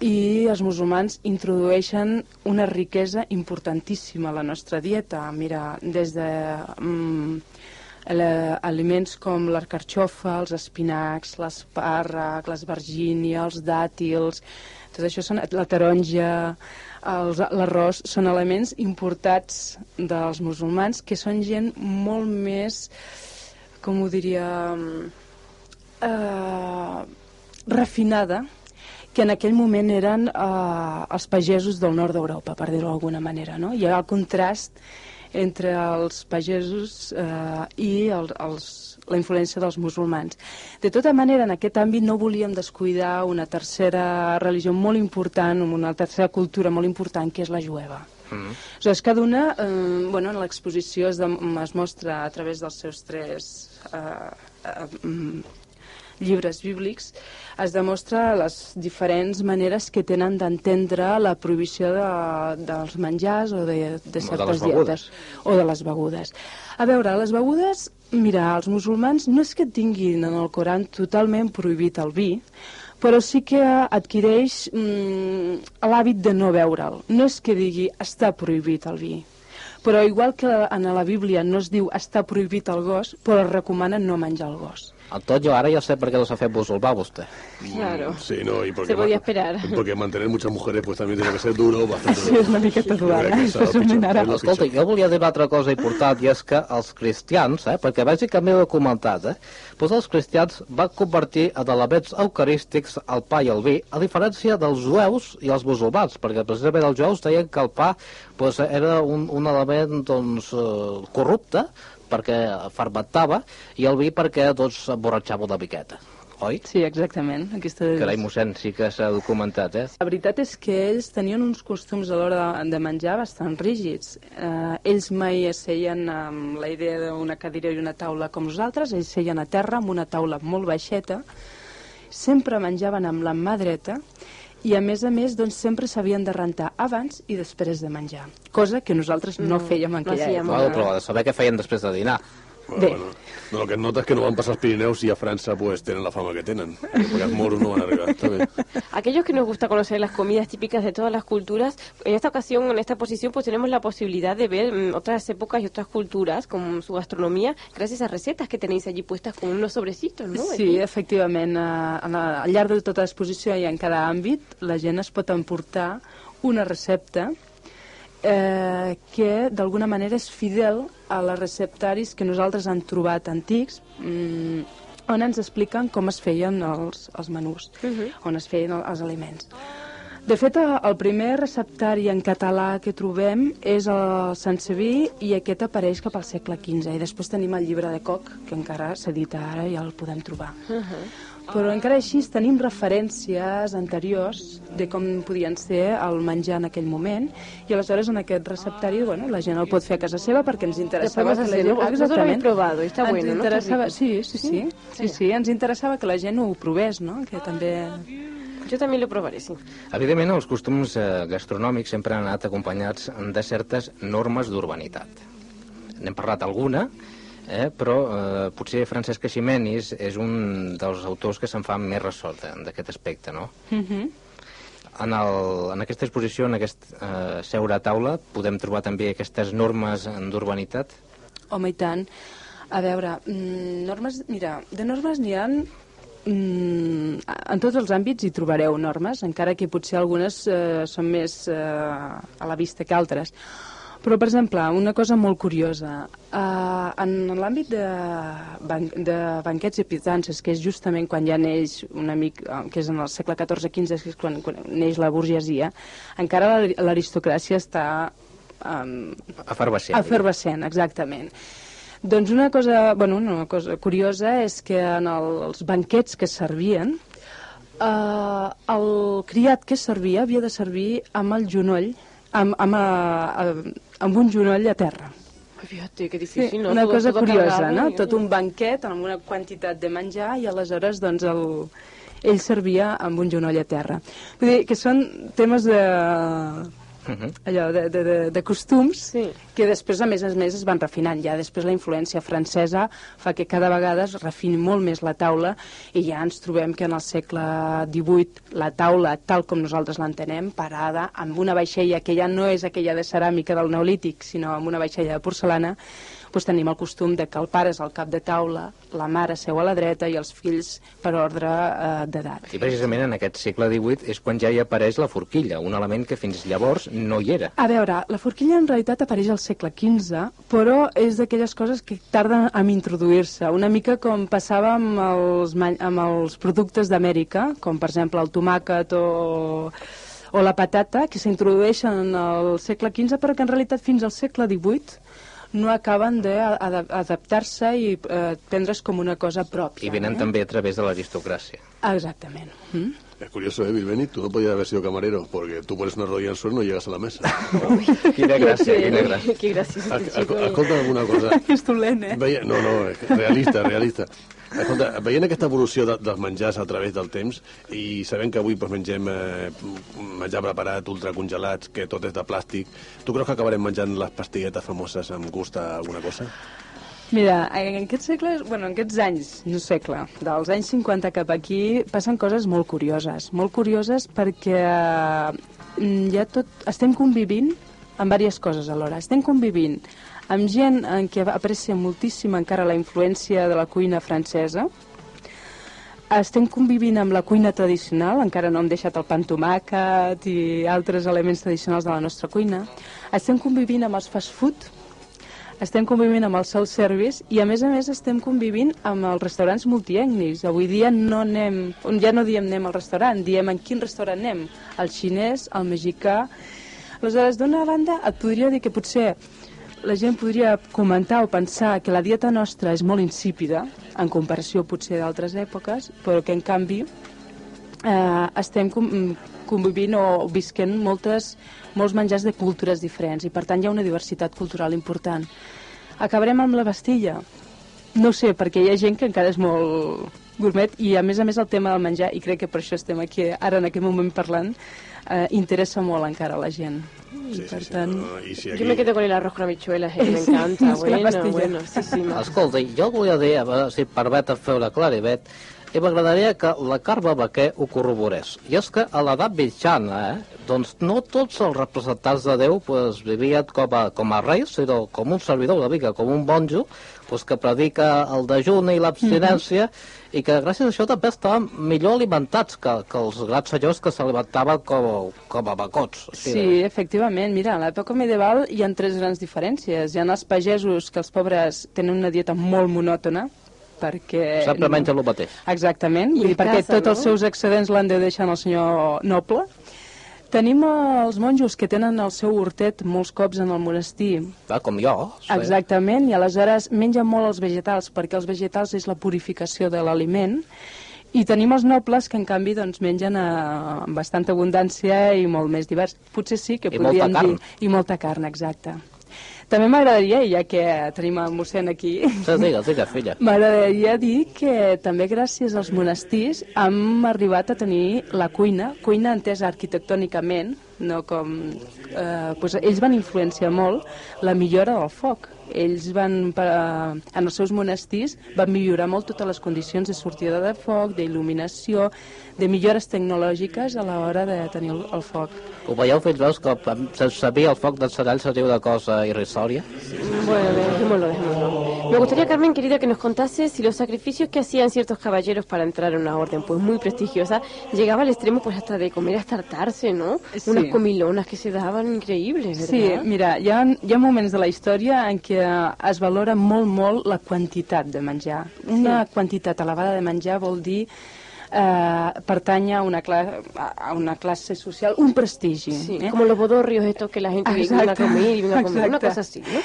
i els musulmans introdueixen una riquesa importantíssima a la nostra dieta. Mira, des de mm, aliments com l'arcarxofa, els espinacs, l'espàrrec, l'esvergínia, els dàtils, tot això són la taronja, l'arròs, són elements importats dels musulmans que són gent molt més, com ho diria, eh, refinada que en aquell moment eren eh, els pagesos del nord d'Europa, per dir-ho d'alguna manera. No? Hi ha el contrast entre els pagesos eh, i el, els, la influència dels musulmans. De tota manera, en aquest àmbit no volíem descuidar una tercera religió molt important, una tercera cultura molt important, que és la jueva. Mm. Aleshores, cada una, eh, bueno, en l'exposició es, de, es mostra a través dels seus tres eh, eh, mm, llibres bíblics, es demostra les diferents maneres que tenen d'entendre la prohibició de, dels menjars o de, de certes les begudes. dietes o de les begudes. A veure, les begudes, mira, els musulmans no és que tinguin en el Coran totalment prohibit el vi, però sí que adquireix mm, l'hàbit de no beure'l. No és que digui està prohibit el vi, però igual que en la Bíblia no es diu està prohibit el gos, però es recomana no menjar el gos. Entonces yo ahora ya sé por qué los hace musulmán usted. Claro. Sí, no, y porque Se podía ma- esperar. Porque mantener muchas mujeres pues también tiene que ser duro, bastante Sí, duro. és una miqueta Jo dura, eh? ara. és el Escolta, pitjor. jo volia dir una altra cosa important, i és que els cristians, eh, perquè vegi que m'he documentat, eh, doncs els cristians van convertir en elements eucarístics el pa i el vi, a diferència dels jueus i els musulmans, perquè precisament els jueus deien que el pa doncs, era un, un element doncs, eh, corrupte, perquè fermentava, i el vi perquè doncs, emborratxava una miqueta. Oi? Sí, exactament. Aquesta és... Carai, mossèn, sí que s'ha documentat, eh? La veritat és que ells tenien uns costums a l'hora de, de menjar bastant rígids. Eh, ells mai seien amb la idea d'una cadira i una taula com nosaltres, ells seien a terra amb una taula molt baixeta, sempre menjaven amb la mà dreta i a més a més doncs, sempre s'havien de rentar abans i després de menjar, cosa que nosaltres no, No, fèiem en no aquella època. Bueno, però de saber què feien després de dinar. Bueno, Bé. bueno. No, el que es nota es que no van pasar els Pirineus y a França pues tienen la fama que tienen. Porque els moros no van a bien. Aquellos que nos gusta conocer las comidas típicas de todas las culturas, en esta ocasión, en esta posición, pues tenemos la posibilidad de ver mm, otras épocas y otras culturas con su gastronomía gracias a recetas que tenéis allí puestas con unos sobrecitos, ¿no? Sí, efectivament. eh, en la- Al llarg de tota l'exposició i en cada àmbit, la gent es pot emportar una recepta eh, que d'alguna manera és fidel a les receptaris que nosaltres han trobat antics, mm, on ens expliquen com es feien els, els menús, on es feien el- els aliments. De fet, eh, el primer receptari en català que trobem és el Sanseví i aquest apareix cap al segle XV. I després tenim el llibre de Coc, que encara s'edita ara i el podem trobar. Però encara així tenim referències anteriors de com podien ser el menjar en aquell moment i aleshores en aquest receptari bueno, la gent el pot fer a casa seva perquè ens interessava que la gent... habéis probado está ens bueno, interessava... Sí, sí, sí, sí, sí, ens interessava que la gent ho provés, no? Que també... Yo también lo probaré, sí. Evidentment, els costums eh, gastronòmics sempre han anat acompanyats de certes normes d'urbanitat. N'hem parlat alguna, eh, però eh, potser Francesc Ximenis és un dels autors que se'n fa més ressò d'aquest aspecte, no? Uh En, el, en aquesta exposició, en aquest eh, seure a taula, podem trobar també aquestes normes d'urbanitat? Home, i tant. A veure, mm, normes... Mira, de normes n'hi ha... Mm, en tots els àmbits hi trobareu normes, encara que potser algunes eh, són més eh, a la vista que altres. Però, per exemple, una cosa molt curiosa. Eh, en l'àmbit de, ban de banquets i pitances, que és justament quan ja neix un amic, eh, que és en el segle XIV-XV, que és quan, quan neix la burgesia, encara l'ari- l'aristocràcia està um, Efervescent. Efervescent, exactament. Doncs una cosa, bueno, una cosa curiosa és que en el, els banquets que servien, eh, el criat que servia havia de servir amb el genoll, amb, amb, eh, amb un genoll a terra. Ay, Fíjate, qué Sí, difícil, ¿no? una Todo- cosa todo curiosa, no? y- Tot un banquet amb una quantitat de menjar i aleshores doncs el, ell servia amb un genoll a terra. Vull dir que són temes de, Mhm. allò, de, de, de, de costums Sí. que després, a més a més, es van refinant. Ja després la influència francesa fa que cada vegada es refini molt més la taula i ja ens trobem que en el segle XVIII la taula, tal com nosaltres l'entenem, parada amb una vaixella que ja no és aquella de ceràmica del neolític, sinó amb una vaixella de porcelana, doncs tenim el costum de que el pare és al cap de taula, la mare seu a la dreta i els fills per ordre eh, d'edat. I precisament en aquest segle XVIII és quan ja hi apareix la forquilla, un element que fins llavors no hi era. A veure, la forquilla en realitat apareix al segle XV, però és d'aquelles coses que tarden en introduir-se, una mica com passava amb els, amb els productes d'Amèrica, com per exemple el tomàquet o, o la patata, que s'introdueixen al segle XV, però que en realitat fins al segle XVIII no acaben d'adaptar-se i eh, prendre's com una cosa pròpia. I venen eh? també a través de l'aristocràcia. Exactament. Mm? Es curioso, ¿eh, Bilbeni? Tú no podías haber sido camarero, porque tú pones una rodilla en el suelo y no llegas a la mesa. Quina gràcia, quina gràcia. Qué gracioso Es- este chico. es- Escolta alguna cosa. És dolent, eh? Veia... No, no, realista, realista. Escolta, veient aquesta evolució de, dels menjars a través del temps i sabent que avui doncs, mengem eh, menjar preparat, ultracongelats, que tot és de plàstic, tu creus que acabarem menjant les pastilletes famoses amb gust a alguna cosa? Mira, en aquests segles, bueno, en aquests anys, no segle, dels anys 50 cap aquí, passen coses molt curioses. Molt curioses perquè mm, ja tot... Estem convivint amb diverses coses alhora. Estem convivint amb gent en què aprecia moltíssim encara la influència de la cuina francesa, estem convivint amb la cuina tradicional, encara no hem deixat el pa amb tomàquet i altres elements tradicionals de la nostra cuina. Estem convivint amb els fast food, estem convivint amb el self-service i a més a més estem convivint amb els restaurants multiècnics. Avui dia no anem, ja no diem anem al restaurant, diem en quin restaurant anem, el xinès, el mexicà... Aleshores, d'una banda, et podria dir que potser la gent podria comentar o pensar que la dieta nostra és molt insípida, en comparació potser d'altres èpoques, però que en canvi eh, estem com- convivint o visquent moltes, molts menjars de cultures diferents i per tant hi ha una diversitat cultural important. Acabarem amb la pastilla? No sé, perquè hi ha gent que encara és molt gourmet i a més a més el tema del menjar, i crec que per això estem aquí ara en aquest moment parlant, eh, interessa molt encara a la gent. I per tant... No, I si Yo me quedo con el arroz con habichuelas, eh, me Sí, encanta. la Bueno, pastilla. bueno, sí, sí. Escolta, jo volia dir, a veure si et permet fer una clarivet, i m'agradaria que la Carme Baquer ho corroborés. I és que a l'edat mitjana, eh, doncs no tots els representants de Déu pues, vivien com a, com a reis, sinó com un servidor una mica, com un monjo, pues, que predica el dejuni i l'abstinència, i que gràcies a això també estaven millor alimentats que, que els grans senyors que s'alimentaven com, com a bacots. Sí, efectivament. Mira, a l'època medieval hi ha tres grans diferències. Hi ha els pagesos, que els pobres tenen una dieta molt monòtona, perquè... Sempre mengen el mateix. Exactament, vull I dir, perquè casa, tots els no? seus excedents l'han de deixar al senyor noble. Tenim els monjos que tenen el seu hortet molts cops en el monestir. Ah, com jo. Sí. Exactament, i aleshores mengen molt els vegetals, perquè els vegetals és la purificació de l'aliment, i tenim els nobles que, en canvi, doncs, mengen eh, amb bastanta abundància i molt més divers. Potser sí que I podríem dir... I molta carn, exacte. També m'agradaria, ja que tenim el mossèn aquí, Sí, digues, digues, filla. M'agradaria dir que també gràcies als monestirs hem arribat a tenir la cuina, cuina entesa arquitectònicament, no com... Eh, doncs ells van influenciar molt la millora del foc. Ells van, per, eh, en els seus monestirs, van millorar molt totes les condicions de sortida de foc, d'il·luminació, de millores tecnològiques a l'hora de tenir el, el foc. Ho veieu, fills meus, que sense saber el foc d'encenall seria una cosa irrisòria? Bueno, dejémoslo, dejémoslo. Me gustaría, Carmen, querida, que nos contase si los sacrificios que hacían ciertos caballeros para entrar en una orden pues muy prestigiosa llegaba al extremo pues hasta de comer hasta hartarse, ¿no? Sí. Unas comilonas que se daban increíbles, ¿verdad? Sí, mira, hi ha, hi ha moments de la història en què es valora molt, molt la quantitat de menjar. Una quantitat elevada de menjar vol dir eh, pertany a una, cla a una classe social, un prestigi. Sí, eh? como los bodorrios estos que la gente viene a comer y viene a comer, una cosa así, ¿no?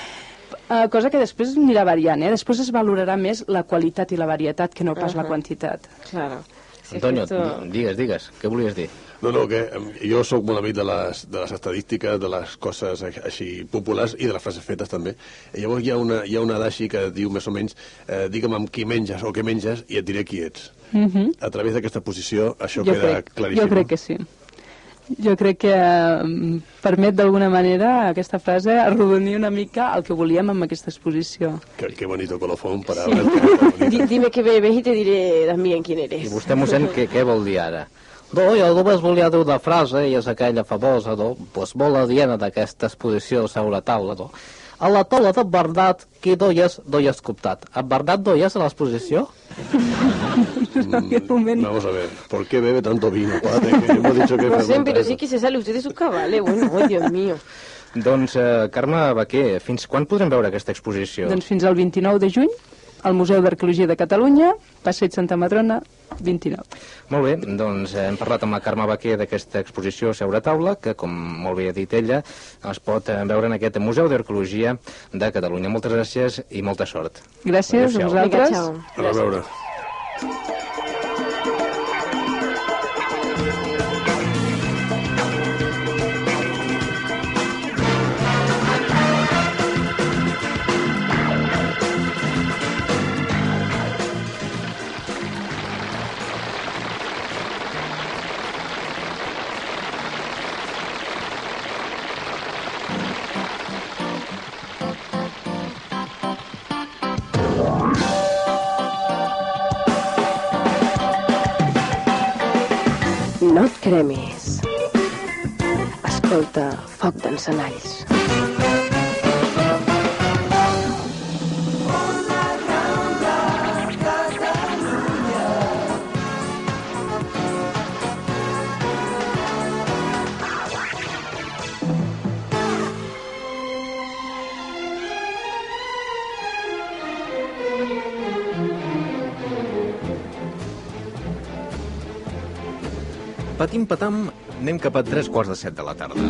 Uh, cosa que després anirà variant, eh? Després es valorarà més la qualitat i la varietat que no pas la Ajá. quantitat. Claro. Sí, Antonio, di- digues, digues, què volies dir? No, no, que jo sóc molt amic de les, de les estadístiques, de les coses així populars i de les frases fetes també. I llavors hi ha una, hi ha una d'així que diu més o menys eh, digue'm amb qui menges o què menges i et diré qui ets. Mm -hmm. A través d'aquesta posició això jo, queda crec, claríssim. jo crec que sí. Jo crec que eh, permet d'alguna manera aquesta frase arrodonir una mica el que volíem amb aquesta exposició. Qué, qué bonito colofón para Sí. Di- dime qué bebes y te diré también quién I eres. vostè, mossèn, què, què vol dir ara? No, jo només volia dir una frase, i és aquella famosa, no? pues molt adient d'aquesta exposició sobre la taula, no? a la tola de Verdat que doies, doies coptat. A Verdat doies a l'exposició? en aquel moment. Vamos a ver, ¿por qué bebe tanto vino, padre? Que hemos dicho que No sé, pero eso. sí que se sale usted de sus cabales. Bueno, oh, Dios mío. Doncs, eh, Carme Baquer, fins quan podrem veure aquesta exposició? Doncs fins al 29 de juny, al Museu d'Arqueologia de Catalunya, Passeig Santa Madrona, 29. Molt bé, doncs eh, hem parlat amb la Carme Baquer d'aquesta exposició Seure a Taula, que, com molt bé ha dit ella, es pot eh, veure en aquest Museu d'Arqueologia de Catalunya. Moltes gràcies i molta sort. Gràcies a vosaltres. chao. A veure. Thank you. Cremis. Escolta, foc d'encenalls. Patam, anem cap a tres quarts de set de la tarda.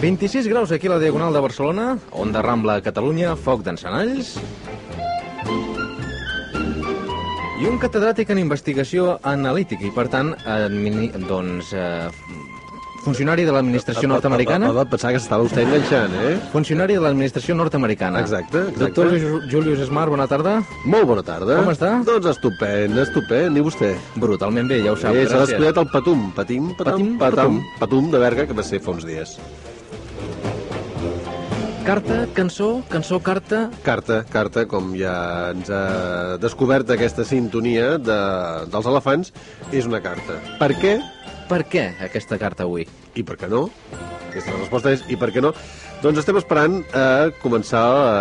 26 graus aquí a la Diagonal de Barcelona, Onda Rambla a Catalunya, foc d'encenalls... I un catedràtic en investigació analítica i, per tant, doncs, eh, funcionari de l'administració nord-americana. Va pensar que s'estava vostè enganxant, eh? Funcionari de l'administració nord-americana. Exacte, exacte. Doctor Ju- Julius Smart, bona tarda. Molt bona tarda. Com està? Doncs estupend, estupend. I vostè? Brutalment bé, ja ho sap. Eh, S'ha descuidat el patum, patim, patam, Patim, patam, patum. patum de Berga, que va ser fa uns dies. Carta, cançó, cançó, carta... Carta, carta, com ja ens ha descobert aquesta sintonia de, dels elefants, és una carta. Per què? Per què aquesta carta avui? I per què no? Aquesta resposta és i per què no? Doncs estem esperant a començar a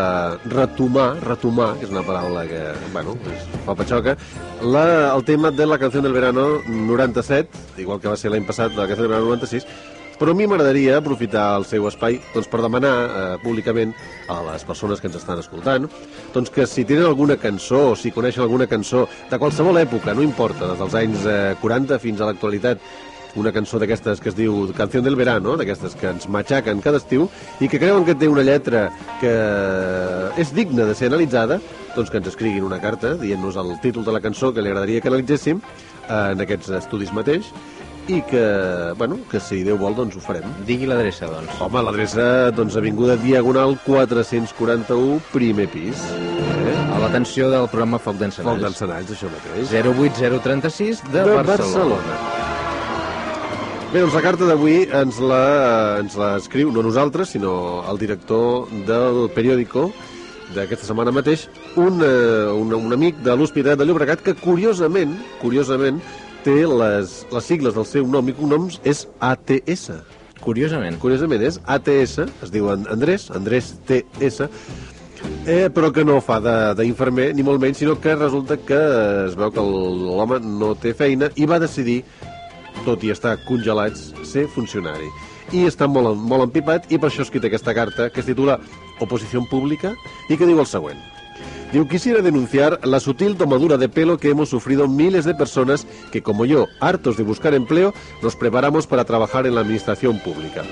retomar, retomar, que és una paraula que, bueno, és fa patxoca, la, el tema de la canció del verano 97, igual que va ser l'any passat la canció del verano 96, però a mi m'agradaria aprofitar el seu espai doncs, per demanar eh, públicament a les persones que ens estan escoltant doncs, que si tenen alguna cançó o si coneixen alguna cançó de qualsevol època, no importa, des dels anys eh, 40 fins a l'actualitat, una cançó d'aquestes que es diu Canció del Verano, d'aquestes que ens matxaquen cada estiu, i que creuen que té una lletra que és digna de ser analitzada, doncs que ens escriguin una carta dient-nos el títol de la cançó que li agradaria que analitzéssim en aquests estudis mateix, i que, bueno, que si Déu vol, doncs ho farem. Digui l'adreça, doncs. Home, l'adreça, doncs, Avinguda Diagonal 441, primer pis. Eh? A l'atenció del programa Foc Foc d'Encenalls. d'encenalls, això mateix. 08036 de, de Barcelona. Bé, doncs la carta d'avui ens la, ens la escriu, no nosaltres, sinó el director del periòdico d'aquesta setmana mateix, un, eh, un, un amic de l'Hospitalet de Llobregat que, curiosament, curiosament, té les, les sigles del seu nom i cognoms és ATS. Curiosament. Curiosament és ATS, es diu Andrés, Andrés TS, eh, però que no fa de- d'infermer, ni molt menys, sinó que resulta que es veu que l'home no té feina i va decidir, tot i estar congelats, ser funcionari. I està molt, molt empipat i per això escrit aquesta carta que es titula Oposició pública i que diu el següent. Digo, quisiera denunciar la sutil tomadura de pelo que hemos sufrido miles de personas que, como yo, hartos de buscar empleo, nos preparamos para trabajar en la administración pública.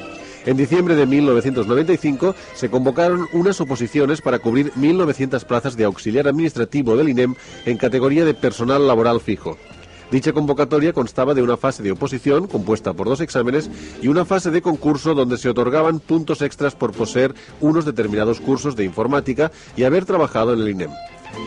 En diciembre de 1995 se convocaron unas oposiciones para cubrir 1.900 plazas de auxiliar administrativo del INEM en categoría de personal laboral fijo. Dicha convocatoria constaba de una fase de oposición compuesta por dos exámenes y una fase de concurso donde se otorgaban puntos extras por poseer unos determinados cursos de informática y haber trabajado en el INEM.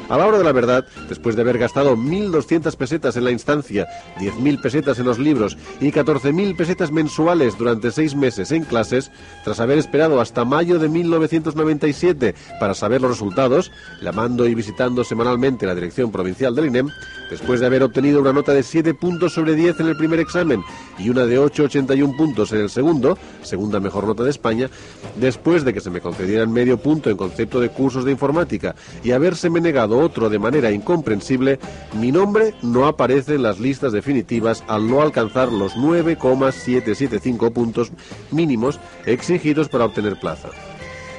A la hora de la verdad, después de haber gastado 1.200 pesetas en la instancia, 10.000 pesetas en los libros y 14.000 pesetas mensuales durante seis meses en clases, tras haber esperado hasta mayo de 1997 para saber los resultados, llamando y visitando semanalmente la dirección provincial del INEM, después de haber obtenido una nota de 7 puntos sobre 10 en el primer examen y una de 8,81 puntos en el segundo, segunda mejor nota de España, después de que se me concedieran medio punto en concepto de cursos de informática y habérseme otro de manera incomprensible, mi nombre no aparece en las listas definitivas al no alcanzar los 9,775 puntos mínimos exigidos para obtener plaza.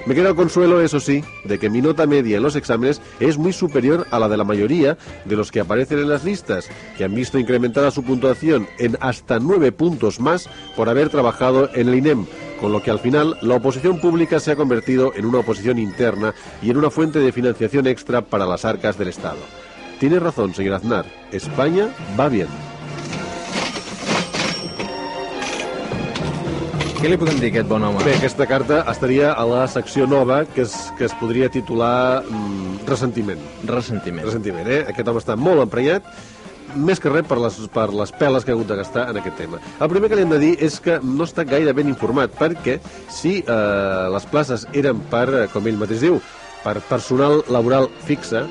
Me queda el consuelo, eso sí, de que mi nota media en los exámenes es muy superior a la de la mayoría de los que aparecen en las listas, que han visto incrementada su puntuación en hasta nueve puntos más por haber trabajado en el INEM, con lo que al final la oposición pública se ha convertido en una oposición interna y en una fuente de financiación extra para las arcas del Estado. Tiene razón, señor Aznar, España va bien. Què li podem dir aquest bon home? Bé, aquesta carta estaria a la secció nova que es, que es podria titular mm, Ressentiment. Ressentiment. Ressentiment, eh? Aquest home està molt emprenyat, més que res per les, per les peles que ha hagut de gastar en aquest tema. El primer que li hem de dir és que no està gaire ben informat, perquè si eh, les places eren per, eh, com ell mateix diu, per personal laboral fixe,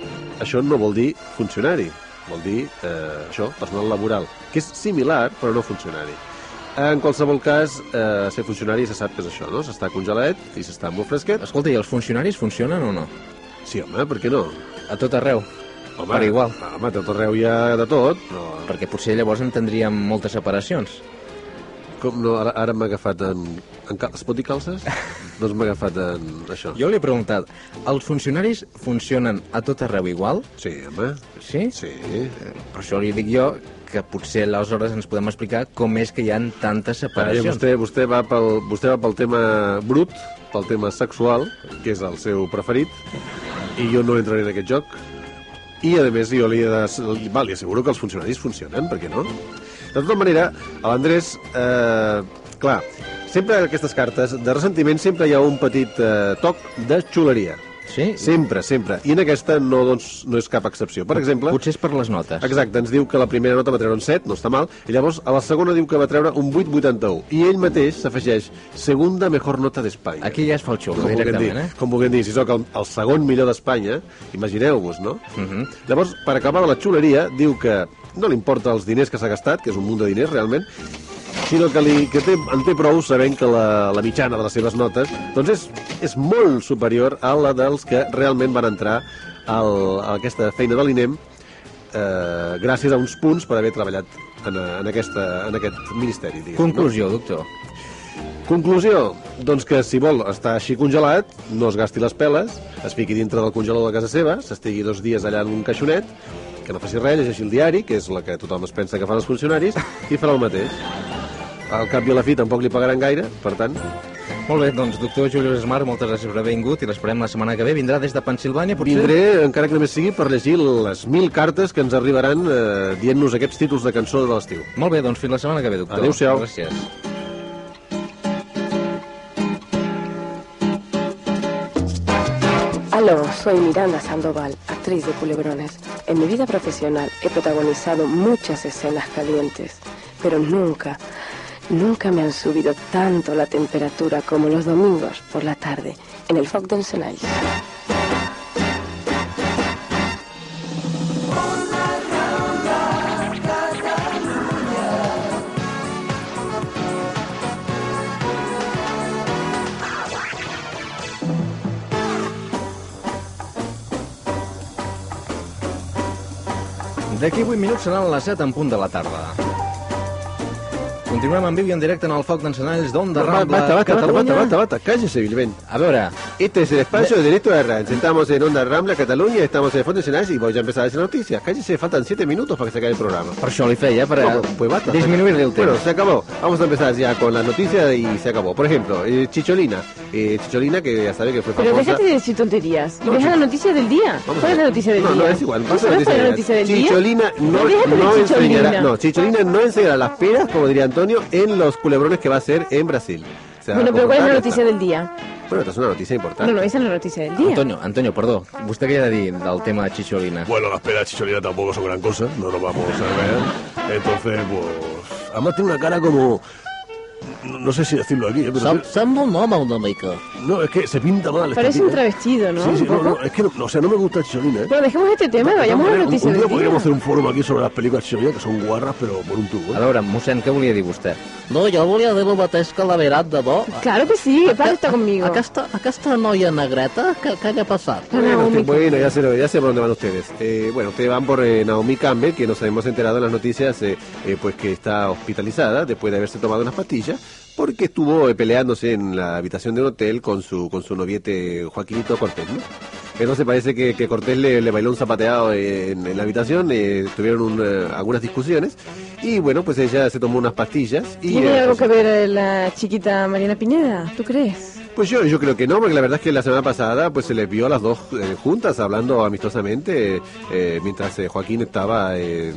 això no vol dir funcionari, vol dir eh, això, personal laboral, que és similar però no funcionari. En qualsevol cas, eh, ser funcionari se sap que és això, no? S'està congelat i s'està molt fresquet. Escolta, i els funcionaris funcionen o no? Sí, home, per què no? A tot arreu. Home, Per igual. Home, a tot arreu hi ha de tot, però... Perquè potser llavors en tindríem moltes separacions. Com no, ara, ara m'ha agafat en... en cal... Es pot dir calces? doncs m'ha agafat en això. Jo li he preguntat, els funcionaris funcionen a tot arreu igual? Sí, home. Sí? Sí. Per això li dic jo que potser aleshores ens podem explicar com és que hi ha tantes Ara, separacions. vostè, vostè, va pel, vostè va pel tema brut, pel tema sexual, que és el seu preferit, i jo no entraré en aquest joc. I, a més, jo li, he de, val, li asseguro que els funcionaris funcionen, per què no? De tota manera, a l'Andrés, eh, clar, sempre en aquestes cartes de ressentiment sempre hi ha un petit eh, toc de xuleria. Sí? Sempre, sempre. I en aquesta no, doncs, no és cap excepció. Per exemple... Potser és per les notes. Exacte, ens diu que la primera nota va treure un 7, no està mal, i llavors a la segona diu que va treure un 8,81. I ell mateix s'afegeix segunda mejor nota d'Espanya. Aquí ja es fa el xulo, vulguem dir, directament, eh? com vulguem dir, si sóc el, el segon millor d'Espanya, imagineu-vos, no? Uh -huh. Llavors, per acabar la xuleria, diu que no li importa els diners que s'ha gastat, que és un munt de diners realment, sinó que, li, que té, en té prou sabent que la, la mitjana de les seves notes doncs és, és molt superior a la dels que realment van entrar al, a aquesta feina de l'INEM eh, gràcies a uns punts per haver treballat en, en, aquesta, en aquest ministeri. Diguem, Conclusió, doctor. No? Conclusió, doncs que si vol estar així congelat, no es gasti les peles, es fiqui dintre del congelador de casa seva, s'estigui dos dies allà en un caixonet, que no faci res, llegeixi el diari, que és la que tothom es pensa que fan els funcionaris, i farà el mateix. Al cap i a la fi tampoc li pagaran gaire, per tant... Molt bé, doncs, doctor Julius Esmar, moltes gràcies per haver vingut i l'esperem la setmana que ve. Vindrà des de Pensilvània, potser? Vindré, encara que només sigui, per llegir les mil cartes que ens arribaran eh, dient-nos aquests títols de cançó de l'estiu. Molt bé, doncs fins la setmana que ve, doctor. Adéu-siau. Gràcies. Aló, soy Miranda Sandoval, actriz de Culebrones. En mi vida profesional he protagonizado muchas escenas calientes, pero nunca, nunca me han subido tanto la temperatura como los domingos por la tarde en el Foc d'Encenalls. D'aquí 8 minuts seran les 7 en punt de la tarda. Continuem en viu i en directe en el Foc d'Encenalls d'Onda Rambla, Basta, basta, basta, Catalunya. basta, basta, cállese, Vilbén. A veure, Este es el espacio de Derecho de Arranz. Estamos en Onda Rambla, Cataluña, estamos en el Fondo Nacional y voy a empezar a decir noticias. Cállese, faltan siete minutos para que se acabe el programa. per això li feia, per ¿Cómo? Pues basta. disminuir el temps. Bueno, se acabó. Vamos a empezar ya con la noticia y se acabó. Por ejemplo, eh, Chicholina. Eh, Chicholina, que ya sabe que fue Pero famosa. déjate de decir tonterías. No, Deja la noticia del día. Vamos a ¿Cuál es ver. la noticia del no, día? No, es igual. ¿Tú pasa sabes cuál es la noticia del día? Chicholina no, No, déjate de no Chicholina. enseñará, no, Chicholina no enseñará las peras, como diría Antonio, en los culebrones que va a hacer en Brasil. O sea, Bueno, pero ¿cuál es la noticia del día? Bueno, esta es una noticia importante. No, no, esa es la noticia del día. Antonio, Antonio, perdó, vostè què ha de dir del tema de Chicholina? Bueno, las peras de Chicholina tampoco son gran cosa, no nos vamos a ver. Entonces, pues... Además tiene una cara como... No, no sé si decirlo aquí, ¿eh? pero... Sem sembla un home una mica. No, es que se pinta mal. Parece tía, un ¿eh? travestido, ¿no? Sí, sí, Un no, no, es que, no, o sea, no me gusta Chicholina, ¿eh? Bueno, dejemos este tema y vayamos a la Un- noticia un, día podríamos hacer un foro aquí sobre las películas Chicholina, que son guarras, pero por un tubo. A veure, mossèn, què volia dir vostè? No, jo volia dir el mateix que la Verat, de bo. Claro que sí, que Paz está conmigo. Aquesta, aquesta noia negreta, què li ha passat? Bueno, usted- bueno, ya sé, ya sé por dónde van ustedes. Eh, bueno, ustedes van por eh, Naomi Campbell, que nos hemos enterado en las noticias, eh, eh, pues que está hospitalizada después de haberse tomado unas pastillas, porque estuvo eh, peleándose en la habitación de un hotel con su con su noviete Joaquinito Cortés, ¿no? Entonces parece que, que Cortés le, le bailó un zapateado en, en la habitación, eh, tuvieron un, eh, algunas discusiones, y bueno, pues ella se tomó unas pastillas y... ¿Tiene eh, algo que ver eh, la chiquita Mariana Pineda? ¿Tú crees? Pues yo, yo creo que no, porque la verdad es que la semana pasada pues se les vio a las dos eh, juntas hablando amistosamente mientras Joaquín estaba eh,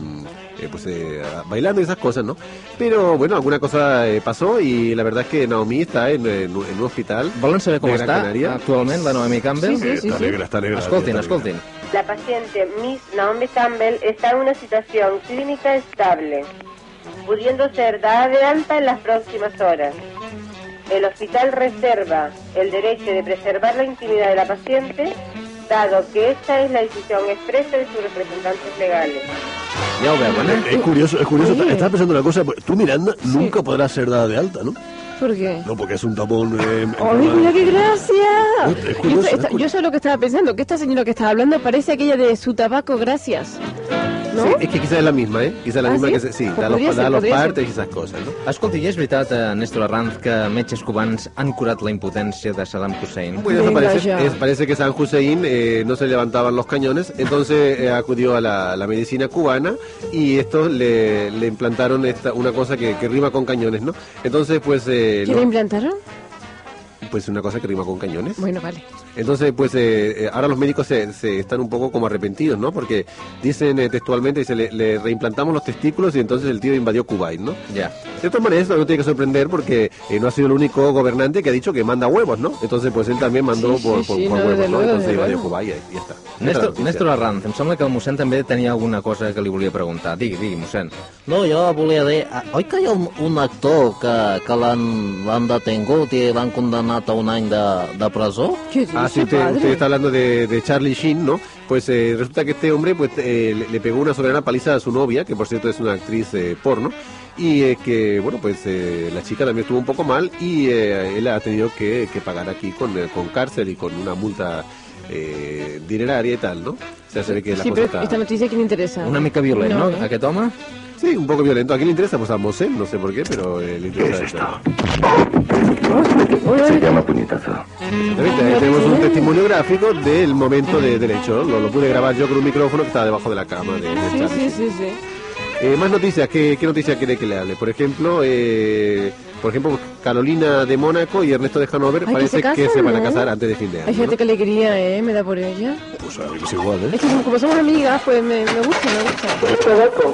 eh, pues eh, bailando y esas cosas, ¿no? Pero bueno, alguna cosa eh, pasó y la verdad es que Naomi está en, en un en un hospital. Volen saber com està Canaria. actualment la Naomi Campbell? Sí, sí, sí, Està sí. negra, està negra, Escoltin, està escoltin. La paciente Miss Naomi Campbell está en una situación clínica estable, pudiendo ser dada de alta en las próximas horas. El hospital reserva el derecho de preservar la intimidad de la paciente, dado que esta es la decisión expresa de sus representantes legales. Es curioso, es curioso. Oye. Estaba pensando una cosa. pues, Tú, Miranda, nunca podrás ser dada de alta, ¿no? ¿Por qué? No, porque es un tapón... Eh, ¡Ay, mira qué gracia! Es Yo, curioso, sé- es esta- yo sé lo que estaba pensando, que esta señora que estaba hablando parece aquella de su tabaco, gracias. ¿No? Sí, es que quizás es la misma, ¿eh? Quizás la Ah, misma ¿sí? que se, sí, Pues da los, da los partes y esas cosas, ¿no? Escolti, i és veritat, eh, Néstor Arranz, que metges cubans han curat la impotència de Saddam Hussein? Bueno, eso parece, es- parece que San Hussein eh, no se levantaban los cañones, entonces eh, acudió a la, la medicina cubana y estos le, le implantaron esta, una cosa que, que rima con cañones, ¿no? Entonces, pues, eh, ¿Qué lo- le implantaron? pues una cosa que rima con cañones. Bueno, vale. Entonces, pues eh, eh, ahora los médicos se, se están un poco como arrepentidos, ¿no? Porque dicen eh, textualmente, dice, le, le reimplantamos los testículos y entonces el tío invadió Kuwait, ¿no? Ya. De todas maneras, esto no tiene que sorprender porque eh, no ha sido el único gobernante que ha dicho que manda huevos, ¿no? Entonces, pues él también mandó Sí, sí, por, por- sí, por no, huevos, ¿no? Entonces invadió. Kuwait y ya está. Esta es la Néstor. Néstor Arranz, em sembla que el mossèn també tenia alguna cosa que li volia preguntar. Digui, digui, mossèn. No, jo volia dir... ah, Oi que hi ha un, un actor que, que l'han detingut i l'han condemnat a un any de, de presó? Ah, sí, usted, usted está hablando de, de Charlie Sheen, ¿no? Pues eh, resulta que este hombre pues eh, le, le pegó una soberana paliza a su novia, que por cierto es una actriz eh, porno, y eh, que, bueno, pues eh, la chica también estuvo un poco mal y eh, él ha tenido que, que pagar aquí con, eh, con cárcel y con una multa eh, dineraria y tal, ¿no? O sea, se ve que la Sí, cosa pero está... esta noticia, ¿quién le interesa? Una mica violent, no, No. aquest home? Sí, un poco violento. ¿A quién le interesa? Pues a Mosén, no sé por qué, pero eh, le interesa esto. Se llama puñetazo. Ahí tenemos un testimonio gráfico del momento de- del hecho. Lo, lo pude grabar yo con un micrófono que estaba debajo de la cama de, de Sí, sí, sí, sí. Eh, más noticias, ¿qué, qué noticia quiere que le hable? Por ejemplo, eh, por ejemplo, Carolina de Mónaco y Ernesto de Hanover Ay, que parece se que casan, se van a ¿no? casar antes de fin de Hay año. ¿no? gente que le quería, ¿eh? Me da por ella. Pues a mí es igual, ¿eh? Es que como, somos amigas, pues me, me gusta, me gusta.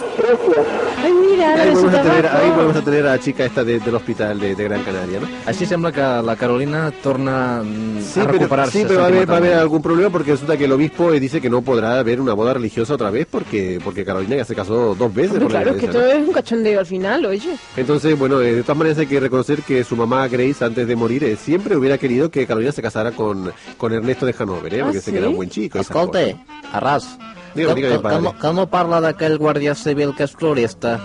Ay, mira, Ahí volvemos, a tener, ahí volvemos a tener a la chica esta de- del hospital de, de Gran Canaria, ¿no? Així sembla que la Carolina torna mm, Sí, a pero, recuperar-se sí, pero va a, haber, va a haber algún problema porque resulta que el obispo eh, dice que no podrá haber una boda religiosa otra vez porque porque Carolina ya se casó dos veces Hombre, por la claro, es que ¿no? es un cachondeo al final, oye. Entonces, bueno, eh, de todas maneras hay que reconocer que su mamá Grace, antes de morir, eh, siempre hubiera querido que Carolina se casara con, con Ernesto de Hanover, ¿eh? Ah, porque sé que era sí? un buen chico. cosas. Arras, que, dígame, que, que, que no parla d'aquell guàrdia civil que és florista.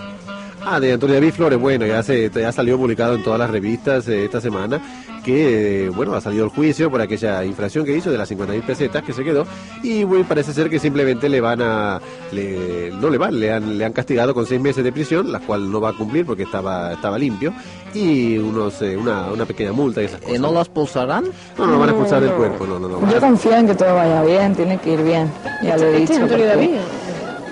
Ah, de Antonio David Flores, bueno, ya, se, ya salió publicado en todas las revistas eh, esta semana que, eh, bueno, ha salido el juicio por aquella infracción que hizo de las 50.000 pesetas que se quedó y bueno, parece ser que simplemente le van a, le- no le van, le han, le han castigado con seis meses de prisión, la cual no va a cumplir porque estaba, estaba limpio y unos, eh, una, una pequeña multa y esas cosas. ¿Y no lo expulsarán? No, no lo van a expulsar del cuerpo, no, no, no. Yo confío en que todo vaya bien, tiene que ir bien. Ya lo he Este es dicho.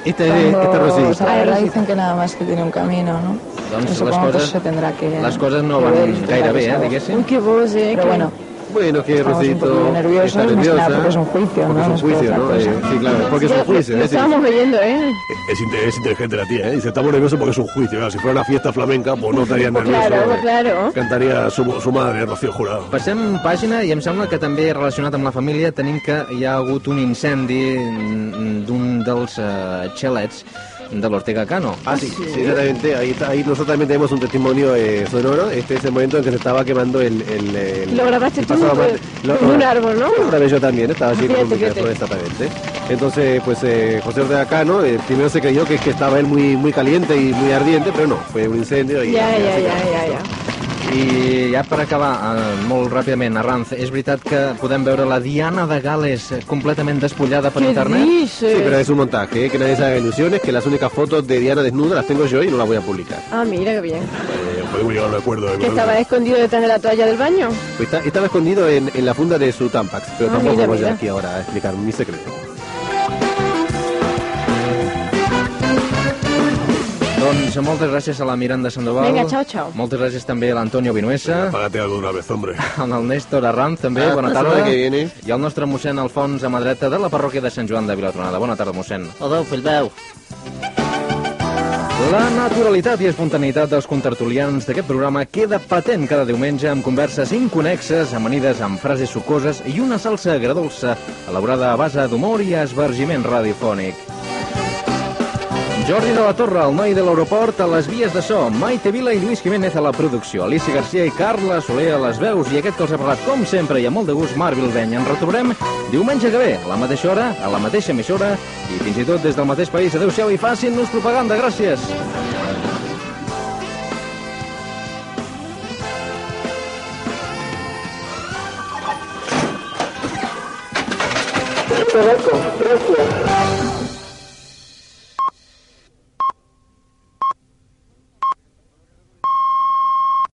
Antonio porque David. Esta es, esta es cuando- Rosita. o sea, la verdad dicen que nada más que tiene un camino, ¿no? Doncs les supongo que coses- se tendrá que... les coses no que van gaire que bé, eh, diguéssim. Uy, qué voz, eh. Pero que- bueno, Bueno, que Rosito nerviosos, está más que nada nerviosa. porque es un juicio, porque ¿no? es un No es juicio, ¿no? Eh, sí, claro, porque es un Lo- juicio. lo ¿eh? estábamos oyendo, ¿eh? Es, es inteligente la tía, ¿eh? Dice, estamos nerviosos porque es un juicio. Claro, si fuera una fiesta flamenca, pues no estaría nervioso. Claro, claro. Cantaría su, su madre, Rocío Jurado. Passem pàgina i em sembla que també relacionat amb la família tenim que hi ha hagut un incendi d'un dels eh, xalets de l'Ortega Cano. Ah, sí, sí, exactamente. Ahí, está- ahí nosotros también tenemos un testimonio eh, sonoro. Este es el momento en que se estaba quemando el... el, el- Lo grabaste el tú paso eh, un árbol, ¿no? Grabé yo también, estaba allí Fíjate, con mi teléfono exactamente. Entonces, pues eh, José Ortega Cano, eh, primero se creyó que, que estaba él muy, muy caliente y muy ardiente, pero no, fue un incendio y... Ja, ja, se ja, quemó. I ja per acabar, eh, molt ràpidament, Arranz, és veritat que podem veure la Diana de Gales eh, completament despullada per internet? dices? Sí, pero es un montaje, eh, que nadie se haga ilusiones, que las únicas fotos de Diana desnuda las tengo yo y no las voy a publicar. Ah, mira qué bien. Eh, podemos llegar a un acuerdo. Que estaba escondido detrás de la toalla del baño. Pues está- estaba escondido en, en la funda de su Tampax, pero Ah, tampoco mira, voy mira. aquí ahora a explicar mi secreto. Doncs moltes gràcies a la Miranda Sandoval. Vinga, xau, xau. Moltes gràcies també a l'Antonio Vinuesa. Págate algo de una vez, hombre. Al Néstor Arranz, també, Ah, bona tarda. que viene. I al nostre mossèn Alfons a mà dreta de la parròquia de Sant Joan de Vilatronada. Bona tarda, mossèn. Adéu, fill meu. La naturalitat i espontaneïtat dels contertulians d'aquest programa queda patent cada diumenge amb converses inconexes, amanides amb frases sucoses i una salsa agradolça elaborada a base d'humor i esvergiment radiofònic. Jordi de la Torre, el noi de l'aeroport, a les vies de so, Maite Vila i Lluís Jiménez a la producció, Alicia Garcia i Carla Soler a les veus i aquest que els ha parlat com sempre i amb molt de gust, Marc Vilbeny. Ens retrobarem diumenge que ve, a la mateixa hora, a la mateixa emissora i fins i tot des del mateix país. Adéu-siau i facin-nos propaganda. Gràcies. Gracias.